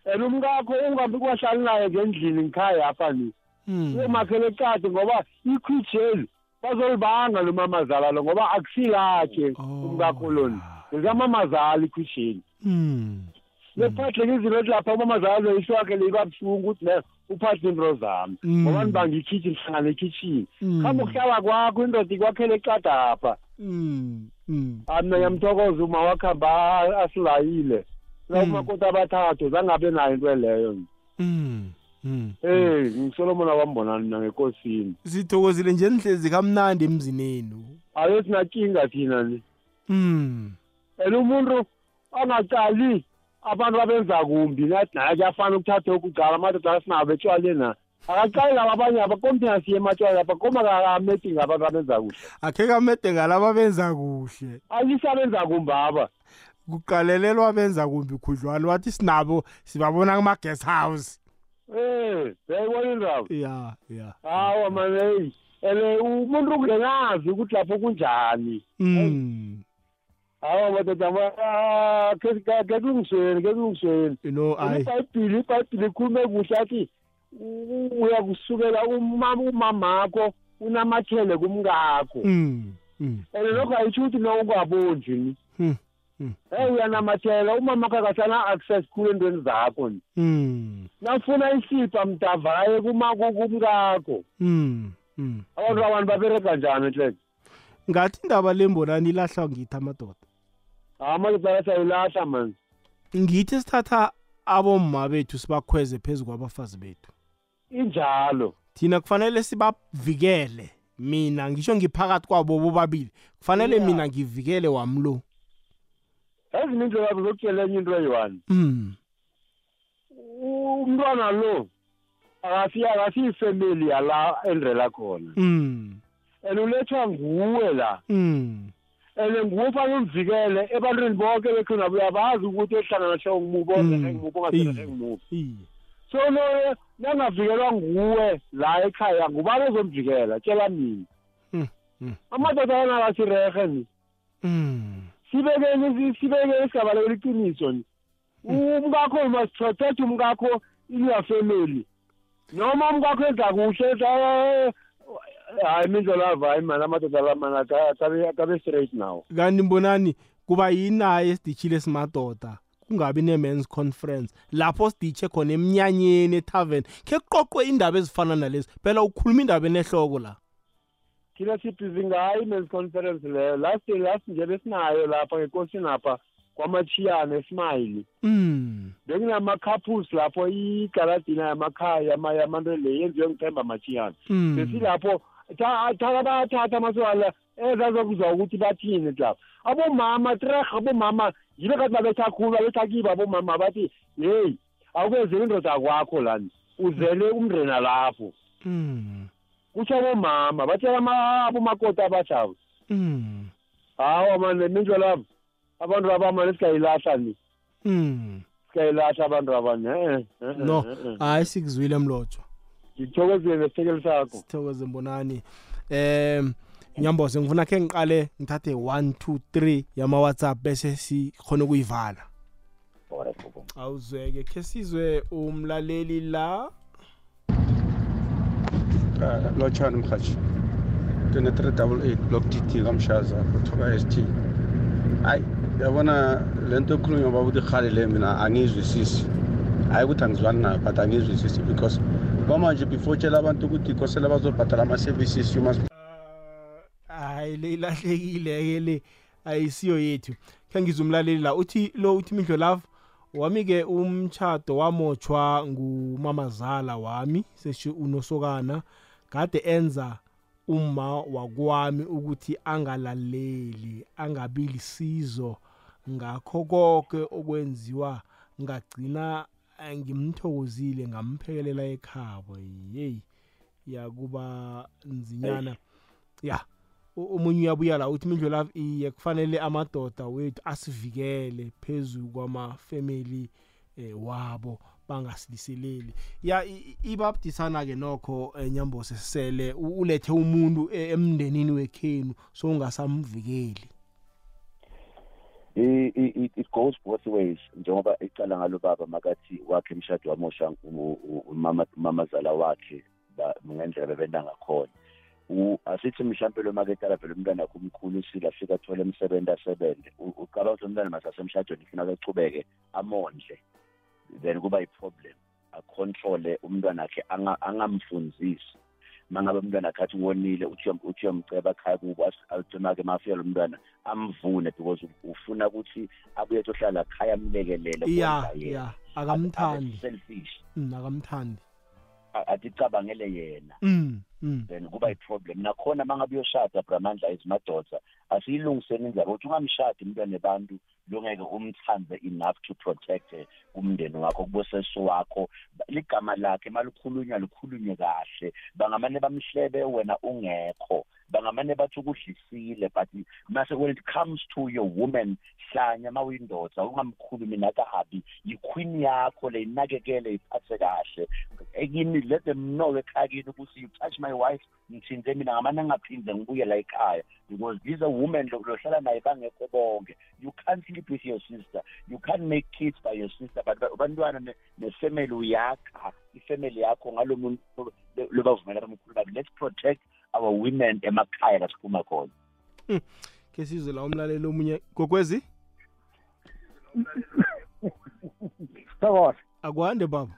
And umkakho ungambi kwahlali naye ngendlini ngikhaya apha ni. Uyomakhela ecade ngoba ikhwitsheli bazolibanga nomamazala lo ngoba akusilakhe umkakho loni ngekamamazala ikhwitsheli lephatheke izinto ethi lapha umamazala lo iso wakhe libabuhlungu ukuthi ne uphathe into zami Mm. ngoba nibanga ikhitshini hlangana ekhitshini Mm. khambe ukuhlala kwakho indoda ikwakhele ecadapha Mm. Mm. mina ngiyamthokoza uma wakuhamba a- asilayile na umakoti abathathu zangabe nayo into leyo Mm. Mm. Eh ngisolomon wambonani mina ngekosini sithokozile nje nihlezi kamnandi emzinenu ake sinakinga thina ni mm and umuntu angacali abantu abenza kumbi. Nathi naye kuyafana ukuthatha okucala amadoda asinabo etshwaleni na akacali laba abanye abakomthina siye ematshwala lapha koma kakameti ngabantu abenza kuhle. Akhe kamede ngalaba benza kuhle. Alisabenza kumbi aba. Kuqalelelwa benza kumbi khudlwana wathi sinabo sibabona kuma-guest house. Eh uyayibona indaba ya ya. Hawa mane eyi and umuntu ungenazi ukuthi lapho kunjani. Mm. Hawa madoda ma- ke- ke- ke kulungisweni ke kulungisweni you know i ibhayibhili ibhayibhili ikhulume kuhle athi uyakusukela umama umamakho unamathele kumkakho mm mm and lokho ayitsho ukuthi no ungabonji ni. Hmm. Hmm. hey uyanamathela umamakho akasana access khulu entweni zakho ni. Nafuna isipha mdavaye kumkakho abantu abantu babereka njani ehleke ngathi indaba lembonani ilahla ngithi amadoda amadoda sayilahla mani ngithi sithatha abomma bethu sibakhweze phezu kwabafazi bethu. Injalo. Thina kufanele sibavikele. Mina ngisho ngiphakathi kwabo bobabili. Kufanele Yeah. mina ngivikele wamlo ezinye indlela zabo zokutshela enye into eyi-one. Mm umntwana lo akasiyi akasiyifemeli yala endrela khona. Mm and ulethwa nguwe la. Mm and nguwe ufanele umvikele ebantwini bonke bekhona uyabazi ukuthi ehlangana hlo ngumubi ongekhe ngumubi ongasehe ngumubi iye. So lo nangavikelwa nguwe la ekhaya ngubani ozomvikela? Tshela mina Mm, mm. amadoda ana akasirehe ni. Mm sibekeni sibekeni sigabalekela iqiniso ni. Umkakho must-protect umkakho in your family. Noma umkakho enza kuhle enza hayi mindlolava hayi mani amadoda lamana kabe straight now. Kanti mbonani kuba yini hayi sidishile simadoda kungabi ne-mans conference. Lapho siditshe khona emnyanyeni etavern khe kuqoqwe indaba ezifana nalezi. Phela ukhuluma indaba enehloko la? Thina sibhizi ngayo i-mans conference leyo last last nje besinayo lapha ngekosini apha kwamachiyana esmayili mm bekunama-couples lapho igaladina yamakhaya yama- yamanto le yenziwe ngithemba machiyana Mm. besilapho thaka bayathatha amasokala ezazokuzwa ukuthi bathini lapha abomama treh abomama yibe kathi babetha khulu babetha kibo abomama bathi heyi awukwenzeli indoda kwakho lani uzele umndrena lapho Mm. kutsho abomama batshela abomakoti abashabo Mm. hawa mane minjwa lapho abantu abamane sikayilahla ni Mm. sikayilahla abantu eh, eh, eh, no eh, eh. hayi sikuzwile mlotshwa ngithokozile nesisekelo sakho. Sithokoze mbonani. Em nyamboze ngifuna khe ngiqale ngithathe 1 2 3 yama WhatsApp bese sikhona ukuyivala. Awuzweke khe sizwe umlaleli la. Lotshani mhathi 2388 block tt kamshaza kuthoka st hayi yabona le nto ekhulunywa baba ukuthi rhali le mina angiyizwisisi hayi ukuthi angizwani nayo but angiyizwisisi because kwamanje before tshela abantu ukuthi kosele bazobhadala ama-services you must hayi le ilahlekile ke le ayisiyo yethu. Khe ngizwe umlaleli la. Uthi lo uthi mindlo love wami ke umchado wamotshwa ngumamazala wami sesho unosokana kade enza uma wakwami ukuthi angalaleli angabi lisizo. Ngakho konke okwenziwa ngagcina eh, ngimthokozile ngamphekelela ekhabo yeyi yakuba nzinyana. Ya u- omunye uyabuya la uthi mindlo love iye kufanele amadoda wethu asivikele phezu kwamafamily eh, wabo bangasiliseleli ya i- i- ibabudisana-ke nokho eh, nyambose sele u- ulethe umuntu eh, emndenini wekhenu so ungasamvikeli. I- i- i- it goes both ways njengoba icala ngalo baba makathi wakhe emshado wamosha u- u- umama umamazala wakhe ba- ngendlela bebenda ngakhona U- asithi mhlawumbe lo maketala vele umntwana wakhe umkhulu usile afike athole emsebenzi asebenze U- ucabanga ukuthi umntwana masasemshadweni kufuneka echubeke amondle then kuba yi-problem acontrole umntwana wakhe anga- angamfunzisi. Mangabe umntwana akhe athi wonile uthi uyom- uthi uyomceba ekhaya kubo ultima-ke mafika lo mntwana amvune because ufuna ukuthi abuye ethi ohlala ekhaya amlekelele ya kondla yena. ya akamthandi selfish. Mm, akamthandi. A- aticabangele yena. Mm, mm. then kuba yi-problem. Nakhona uma ngabe uyoshada bramandla ezimadoda asiyilungiseni indlela ukuthi ungamshadi umntwana nebantu longeke umthande enough to protect eh, umndeni wakho kuboseso wakho. Ligama lakhe malukhulunywa lukhulunywe kahle. Bangamane bamhlebe wena ungekho. Bangamane bathi ukudlisile but mase when it comes to your woman hlanya ma uyindoda ungamkhulumi nakabi yiqueen yakho le inakekele iphathe kahle. Ekini let them know ekhaya kini ukuthi you touch my wife ngithinte mina ngamane angaphinde ngibuye la ekhaya. Because these are women lo- lohlala naye bangekho bonke. You can't sleep with your sister. You can't make kids by your sister but ba- abantwana ne- nefamily uyakha ifamily yakho ngalo muntu lobavumela bamkhulu bathi let's protect our women emakhaya la siphuma khona ke sizwe la umlaleli omunye gokwezi Thokoza. akwande baba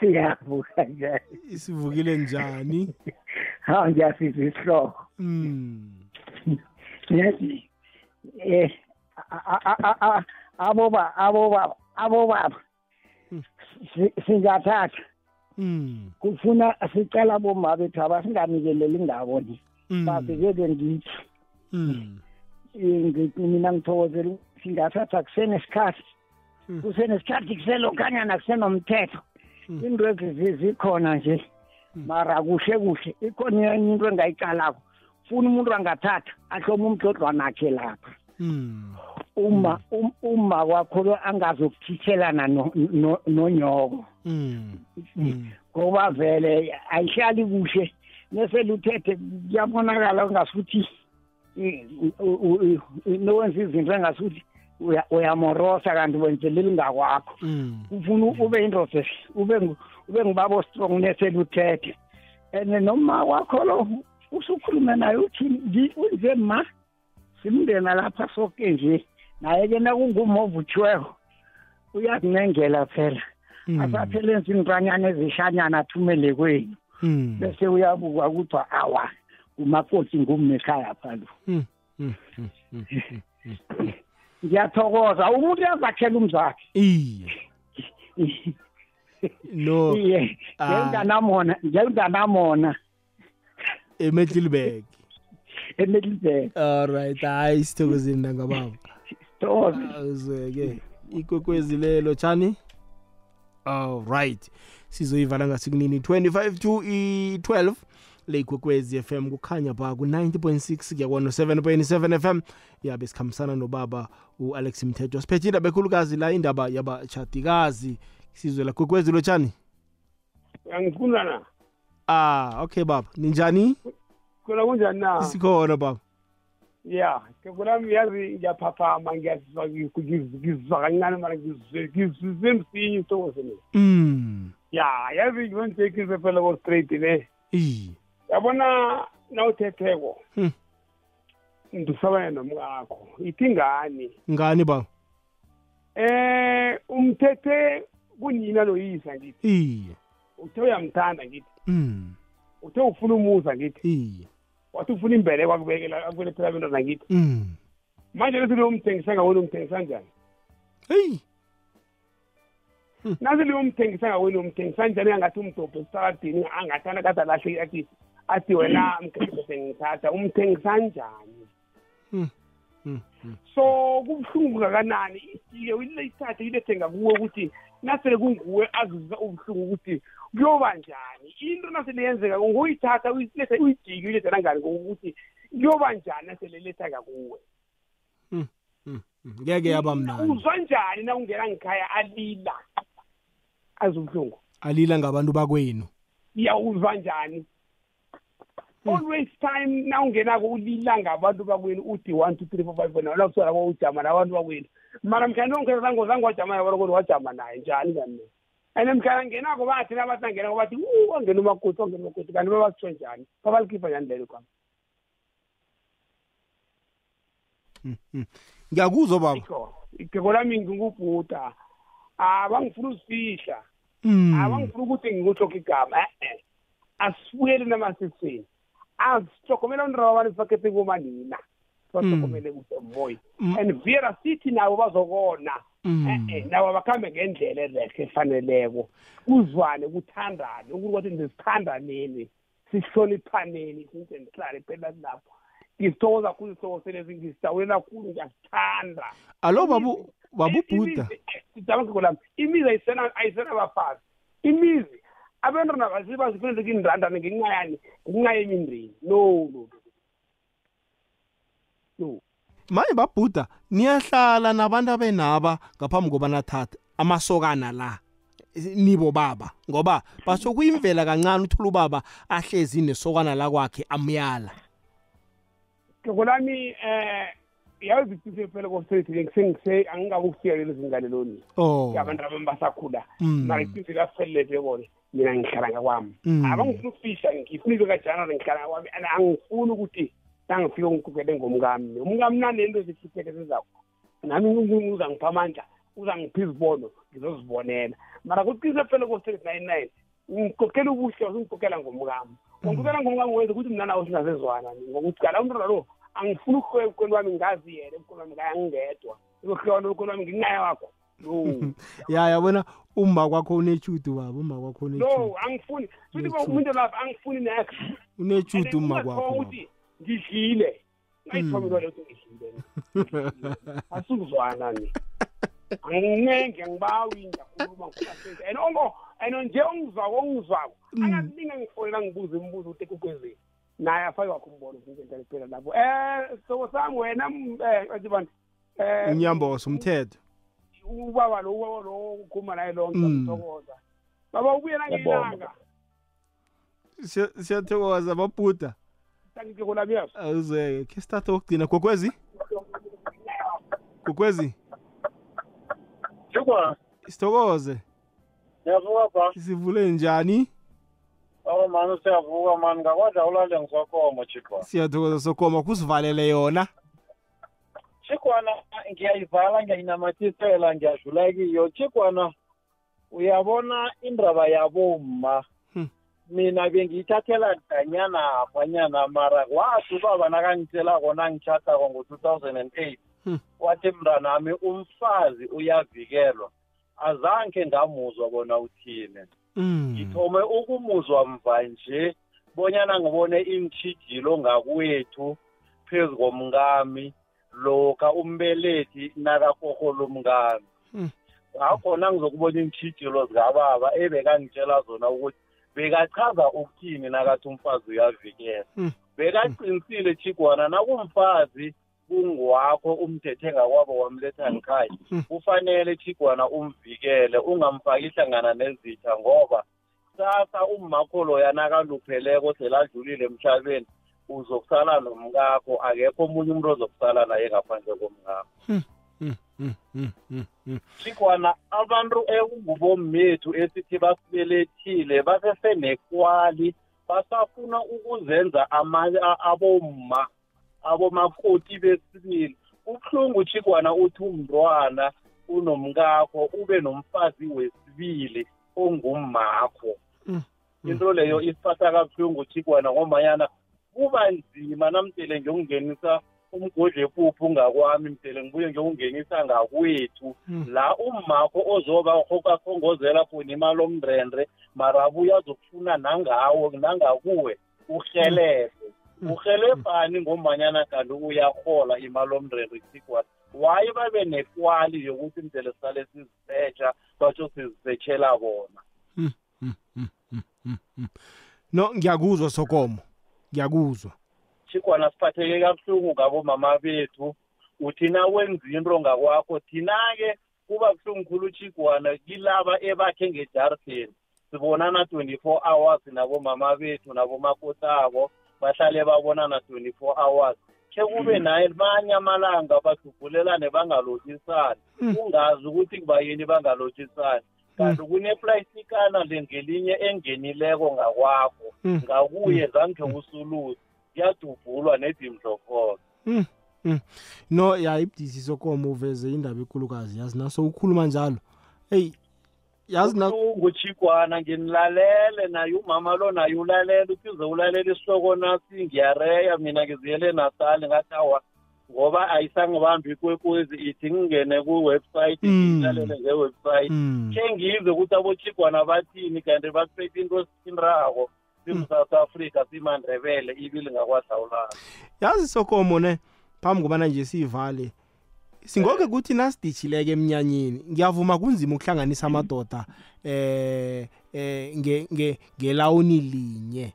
Siyavuka njani? isivukile njani Ha ngiyasizwa isihloko. mm Yazi eh a- a- a- a- abo ba abo ba abo baba si- singathatha mm kufuna sicela bomma bethu abasinganikeleli indabo Mm. ngithi. Mm. Ngithi mina ngithokozela ukuthi singathatha kusenesikhathi. Mm. kusenesikhathi kuselokhanyana kusenomthetho into ezi zi- zikhona nje. Mara kuhle kuhle. Ikhona enye into engayicalako. Funa umuntu angathatha ahloma umdlodlwana akhe lapha. Mm. Uma um- uma kwakho angazokuthithelana no- no- nonyoko. mm ngoba vele ayihlali kuhle. Neseluthethe kuyabonakala ungasuthi nowenza izinto engasuthi uya- uyamorosa kanti wenzelela ingakwakho mm. Ufuna ube indoda ube ube ngubaba strong neseluthethe and noma wakho lo usukhulume naye uthi ngi- unje ma? Simndena lapha soke nje. Naye-ke nakungumhovuthiweko uyakunengela phela. Asaphele enza intwanyana ezishanyana athumele kwenu. Mm. Bese uyabuka kuthiwa awa umakoti ngumnekhaya phalo. Mm mm mm, mm, mm, mm. ngiyathokoza. Umuntu uyazakhela umzakhe iye. No iye Ah. ngenganamona ngenganamona eMiddelburg. Emidlibheka alright hayi sithokozini nangababa sithokoze awuzweke. Ikwekwezi lelo tshani? Alright sizoyivala ngasikunini 25 to i-12 le ikwekwezi fm kukhanya pha ku-90.6 kuyakona 7.7 fm yabe sikhambisana nobaba u-alex mthetho. Siphethe indaba ekhulukazi la indaba yabatshadikazi sizwe la kwekwezi lotshani? Angifuna na ah okay baba. Ninjani? Khona kunjani na? Sikhona baba. Ya kekulami yazi ngiyaphaphama ngiyazizwa ngizizwa kancane mara ngizizwe msinyi uthokoze mina mm. Ya yazi ngiyontekise phela ko straight ne i yabona nawuthetheko Hmm. ndusabane nomkakho ithi ngani? Ngani baba eh umthethe kunina noyisa ngithi. Iye uthe uyamthanda ngithi. Mm. Uthe ufuna umuza ngithi. Iye wathi ufuna imbeleko akubekela akubelethela abentwana ngithi mm. Manje lethi liyomthengisa ngawini umthengisa njani? Heyi nazi liyomthengisa ngawini umthengisa njani? Angathi umdobho esitaradini angathana kade alahle athi athi wena mkhiqizo ngithatha umthengisa njani? Mm. Mm. Mm. so kubuhlungu kangakanani? Ijike uyithathe uyilethe ngakuwe ukuthi nasele kunguwe azizwa ubuhlungu ukuthi kuyoba njani? Into nasele yenzeka ngoyithatha uyilethe uyijike uyilethe nangani ngokuthi kuyoba njani nasele iletha ngakuwe Mm. Mm. ngeke yaba mnandi. Uzwa njani na ungena ngikhaya alila? Azi ubuhlungu. Alila ngabantu bakwenu. Iyawuzwa njani? Always time na ungenako ulila ngabantu bakwenu uthi one two three four five four nawe kusala ko ujama nabantu bakwenu. Mara onke zango zango wajama nabantu bakwenu wajama naye. Njani kani and mkhana ngenako bathi nabathi angenako bathi u angena umakoti angena umakoti. Kanti babasitsho njani? Babalikhipha njani lelo kwami. Ngiyakuzwa baba. Igeko lami ngingubhuda. Abangifuna uzifihla. Mm. abangifuna ukuthi ngikuhlokho igama. E-e. Asifuyele namasisini. Asihlogomela undraba abantu sibakhethe komanina sibahlogomele kuhle moya and vera sithi nabo bazokona. E-e nabo bakhambe ngendlela erehe efaneleko. Kuzwane kuthandane ukuthi kwathi nje sithandaneni sihloniphaneni since ndihlale phela lapho ngisithokoza khulu isihloko selezi ngisitawulela khulu ngiyasithanda. Alo babu babubhuda. sidabangiko lami. Imizi ayisena ayisenabafazi imizi abantwana basibazifunele kindandane ngenxa yani ngenxa yemindeni no no. No. Manje babhuda niyahlala nabantu abenaba ngaphambi koba nathatha amasokana la nibo baba ngoba basho kuyimvela kancane uthola ubaba ahlezi nesokana la kwakhe amyala geko lami eh yazipise phela kosethi sengise angikabe ukufika lelo zinga leloni Oh. abantu abami basakhula Mm. mara ipise lafelele kona mina ngihlala ngakwami Mm. abangifuna ukufisha ngifuna ibe kajanare ngihlala ngakwami and angifuni ukuthi nangifike ngikhuphele ngomkami. Umkami nanento zihlupheke zezakho nami unkulunkulu uzangipha amandla uzangipha izibono ngizozibonela. Mara kuqise phela ko-six nine nine ngikokela ubuhle usingikokela ngomkami. Ungikokela ngomkami wenza ukuthi mna nawo singazezwana ngokuthi kala umntwana lo angifuni ukuhloya ebukhweni wami ngazi yena ebukhweni wami ngayangingedwa izohloya ebukhweni wami nginqaya wakho. No ya yabona uma kwakho unechudu baba uma kwakho unechudu no angifuni futhi umuntu lapha angifuni next unechudu uma kwakho baba. ukuthi ngidlile. Ngayithomela leyo ukuthi ngidlile. Asizwana ni angingeke ngibawi ngiyakhuluma ngikulasente and ongo and nje ongizwako ongizwako akakulinga ngifonela ngibuze imibuzo ukuthi ekukwezeni naye afake wakho umbono zinto phela lapho. Eh soko sami wena m- eh athi bantu eh unyamboso umthetho. Ubaba lo ubaba lo ukhuluma naye lonke Mm. ngithokoza baba ubuye nangelanga Siya- siyathokoza babhuda. Sangike lami yazo awuzeke khe sithathe okugcina gokwezi gokwezi Chikwa, sithokoze. Ngiyavuka ba. sivule njani? Awu mani siyavuka mani. Ngakwadla ulale ngisakhomo Chikwa. siyathokoza sokoma kusivalele yona? Chikwana ngiyayivala ngiyayinamathisela ngiyadlula kiyo. Chikwana uyabona indaba yabomma. Mina bengiyithathela danyana apanyana mara wathi ubaba nakangitshela kona ngitshatako ngo-2008 wathi mntanami umfazi uyavikelwa. Azange ngamuzwa bona uthini. Ngithome ukumuzwa mva nje bonyana ngibone iintshijilo ngakwethu phezu komngami lokha umbelethi nakakorhola umngami Hmm. ngakhona ngizokubona iintshijilo zikababa ebekangitshela zona ukuthi bekachaza ukuthini nakathi umfazi uyavikela? Hmm. bekaqinisile chigwana nakumfazi kungwakho umthethe ngakwabo wamletha ngikhaya Hmm. kufanele chigwana umvikele ungamfaki ihlangana nezitha ngoba sasa umakho loya nakalupheleko seladlulile emhlabeni uzokusala nomkakho akekho omunye umuntu ozokusala naye ngaphandle komkakho. Mm, mm, mm, mm, mm. chigwana abantu ekungubommethu esithi basibelethile basesenekwali basafuna ukuzenza abomma abomakoti besibili kubuhlungu chigwana uthi umntwana unomkakho ube nomfazi wesibili ongummakho Mm, into leyo isiphatha kabuhlungu chigwana ngomanyana kuba nzima namtele ngiyokungenisa umgodle epuphu ngakwami mtele ngibuye ngiyokungenisa ngakwethu. Mm. la ummakho ozoba hokakhongozela khona imali omndrendre mara abuye azokufuna nangawo nangakuwe uhelebhe uhelebhani ngomanyana kanti uyarhola imali omndrendre chigwana waye babe nekwali yokuthi mdele sisale sizisetsha batsho sizisetshela bona. No ngiyakuzwa sokomo. Ngiyakuzwa. Chigwana siphatheke kabuhlungu ngabomama bethu. Uthi na wenza into ngakwakho thina-ke kuba buhlungu khulu chigwana kilaba ebakhe ngejarideni. Sibonana 24 hours nabomama bethu nabomakotabo bahlale babonana 24 hours. Khe kube naye manye amalanga badubhulelane bangalotshisani ungazi ukuthi kubayini bangalotshisani kanti kuneplastikana lengelinye engenileko ngakwakho. Ngakuye zange usuluze kuyadubhulwa nedimdlokolo Mm, mm. no ya ibudisi sokomo uveze indaba enkulukazi yazi naso ukhuluma njalo eyi yazi na ubuhlungu chigwana nginilalele naye umama lo naye ulalela uthi uze ulalela isihloko nasi ngiyareya mina ngiziyele natali ngathi awa ngoba ayisangibambi ikwekwezi ithi ngingene ku-website Mm. ngilalele nge-website Mm. khe ngizwe ukuthi abochigwana bathini kanti basiphethe into esithinrako simu-south africa simandrebele ibili ngakwahlawulana yazi sokomo ne phambi kobana nje siyivale singoke kuthi nasiditshileke emnyanyeni ngiyavuma kunzima ukuhlanganisa amadoda eh eh nge nge ngelawuni linye.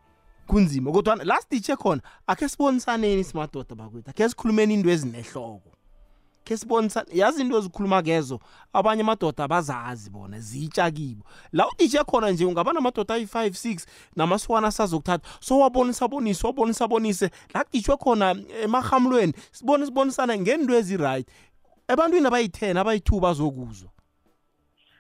Kunzima kodwa la siditshe khona akhe sibonisaneni simadoda bakwethu akhe sikhulumeni into ezinehloko. Khe sibonisane yazi into ezikhuluma kezo abanye amadoda bazazi bona zitsha kibo. La uditshe khona nje ungaba namadoda ayi-5 6 namasukwana asazokuthatha so wabonisa bonise wabonisa bonise la kuditshwe khona emahamlweni sibone sibonisana ngento ezi-right. Ebantwini abayi-10 abayi-2 bazokuzwa.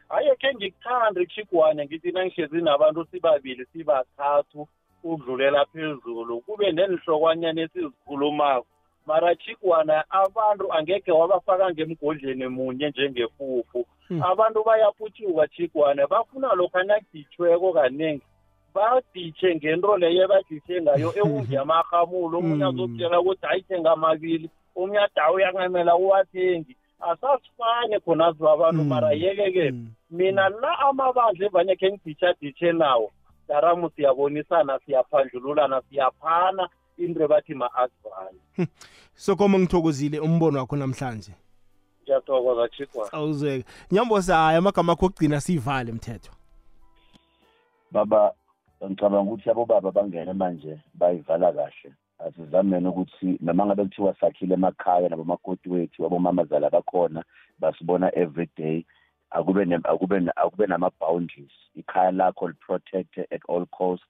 Hayi khe ngikuthande chigwane ngithi nangihlezi nabantu sibabili sibathathu ukudlulela phezulu kube nenihlokwanyana esizikhulumako. Mara chigwana abantu angekhe wabafaka ngemgodleni munye njengepuphu abantu bayaphutshuka chigwane bafuna lokhu nakuditshweko kaningi baditshe ngento leyo baditshe ngayo. Ekungiyamahamulo omunye azokutshela ukuthi hayi thenga amabili. Omunye adawu uyancamela uwathengi. Asasifane khona abantu mara yeke-ke mina la amabandla evanye khe ngiditsha-ditshe nawo daramu siyabonisana siyaphandlululana siyaphana. Into ebathi ma-advance. Sokomo ngithokozile umbono wakho namhlanje? Ngiyathokoza chigwana awuzweke nyambosa hayi amagama akho okugcina siyivale mthetho. Baba ngicabanga ukuthi abobaba bangene manje bayivala kahle. Asizameni ukuthi noma ngabe kuthiwa sakhile emakhaya nabomakoti wethu abomamazala bakhona basibona every day. Akube ne- akube na- akube nama-boundaries. Ikhaya lakho li-protected at all cost.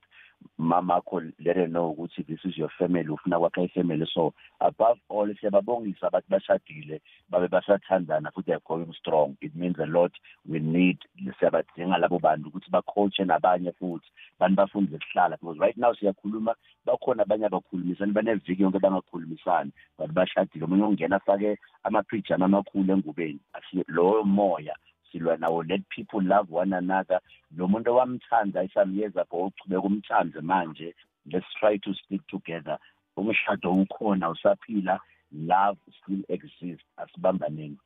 Mamakho let her know ukuthi this is your family ufuna kwakha ifamily. So above all siyababongisa abantu bashadile babe basathandana futhi they're going strong. It means a lot. We need siyabadinga labo bantu ukuthi bacoache nabanye futhi. Bantu bafunde kuhlala because right now siyakhuluma bakhona abanye abakhulumisani baneviki yonke bangakhulumisani but bashadile. Omunye ungena afake amaprijama amakhulu engubeni Asi- loyo moya silwa nawo let people love one another. Lo muntu owamthanda some years ago uchubeka umthande manje. Let's try to stick together. Umshado ukhona usaphila. Love still exists asibambaneni.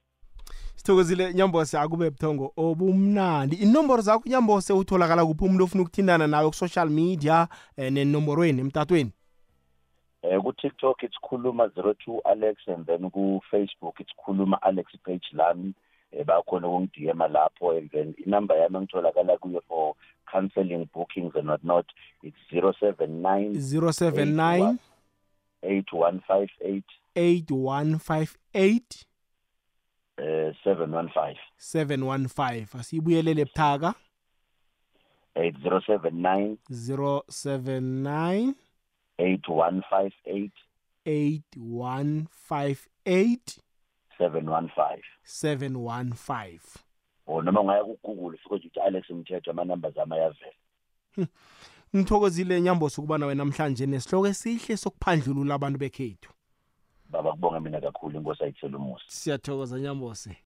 Sithokozile nyambose akube buthongo obumnandi. Inomboro zakho nyambose utholakala kuphi? Umuntu ofuna ukuthindana nawe ku-social media um nenomborweni emtatweni? Eh ku TikTok it's khuluma 02 Alex and then ku Facebook it's khuluma Alex page lami. Eh bakhona ukungidm lapho and then inumber yami engitholakala kuyo for counseling bookings and what not it's 079 079 8158 8158 eh 715 715 asiyibuyelele buthaka 8079 079 8158 8158 715 715 or noma ungaya ku-google ufike uthi alex mthetho ama-numbers zami ayavela. Ngithokozile nyambosi ukuba nawe namhlanje nesihloko esihle sokuphandlulula abantu bekhethu. Baba kubonga mina kakhulu inkosi ayithele umusa siyathokoza nyambosi.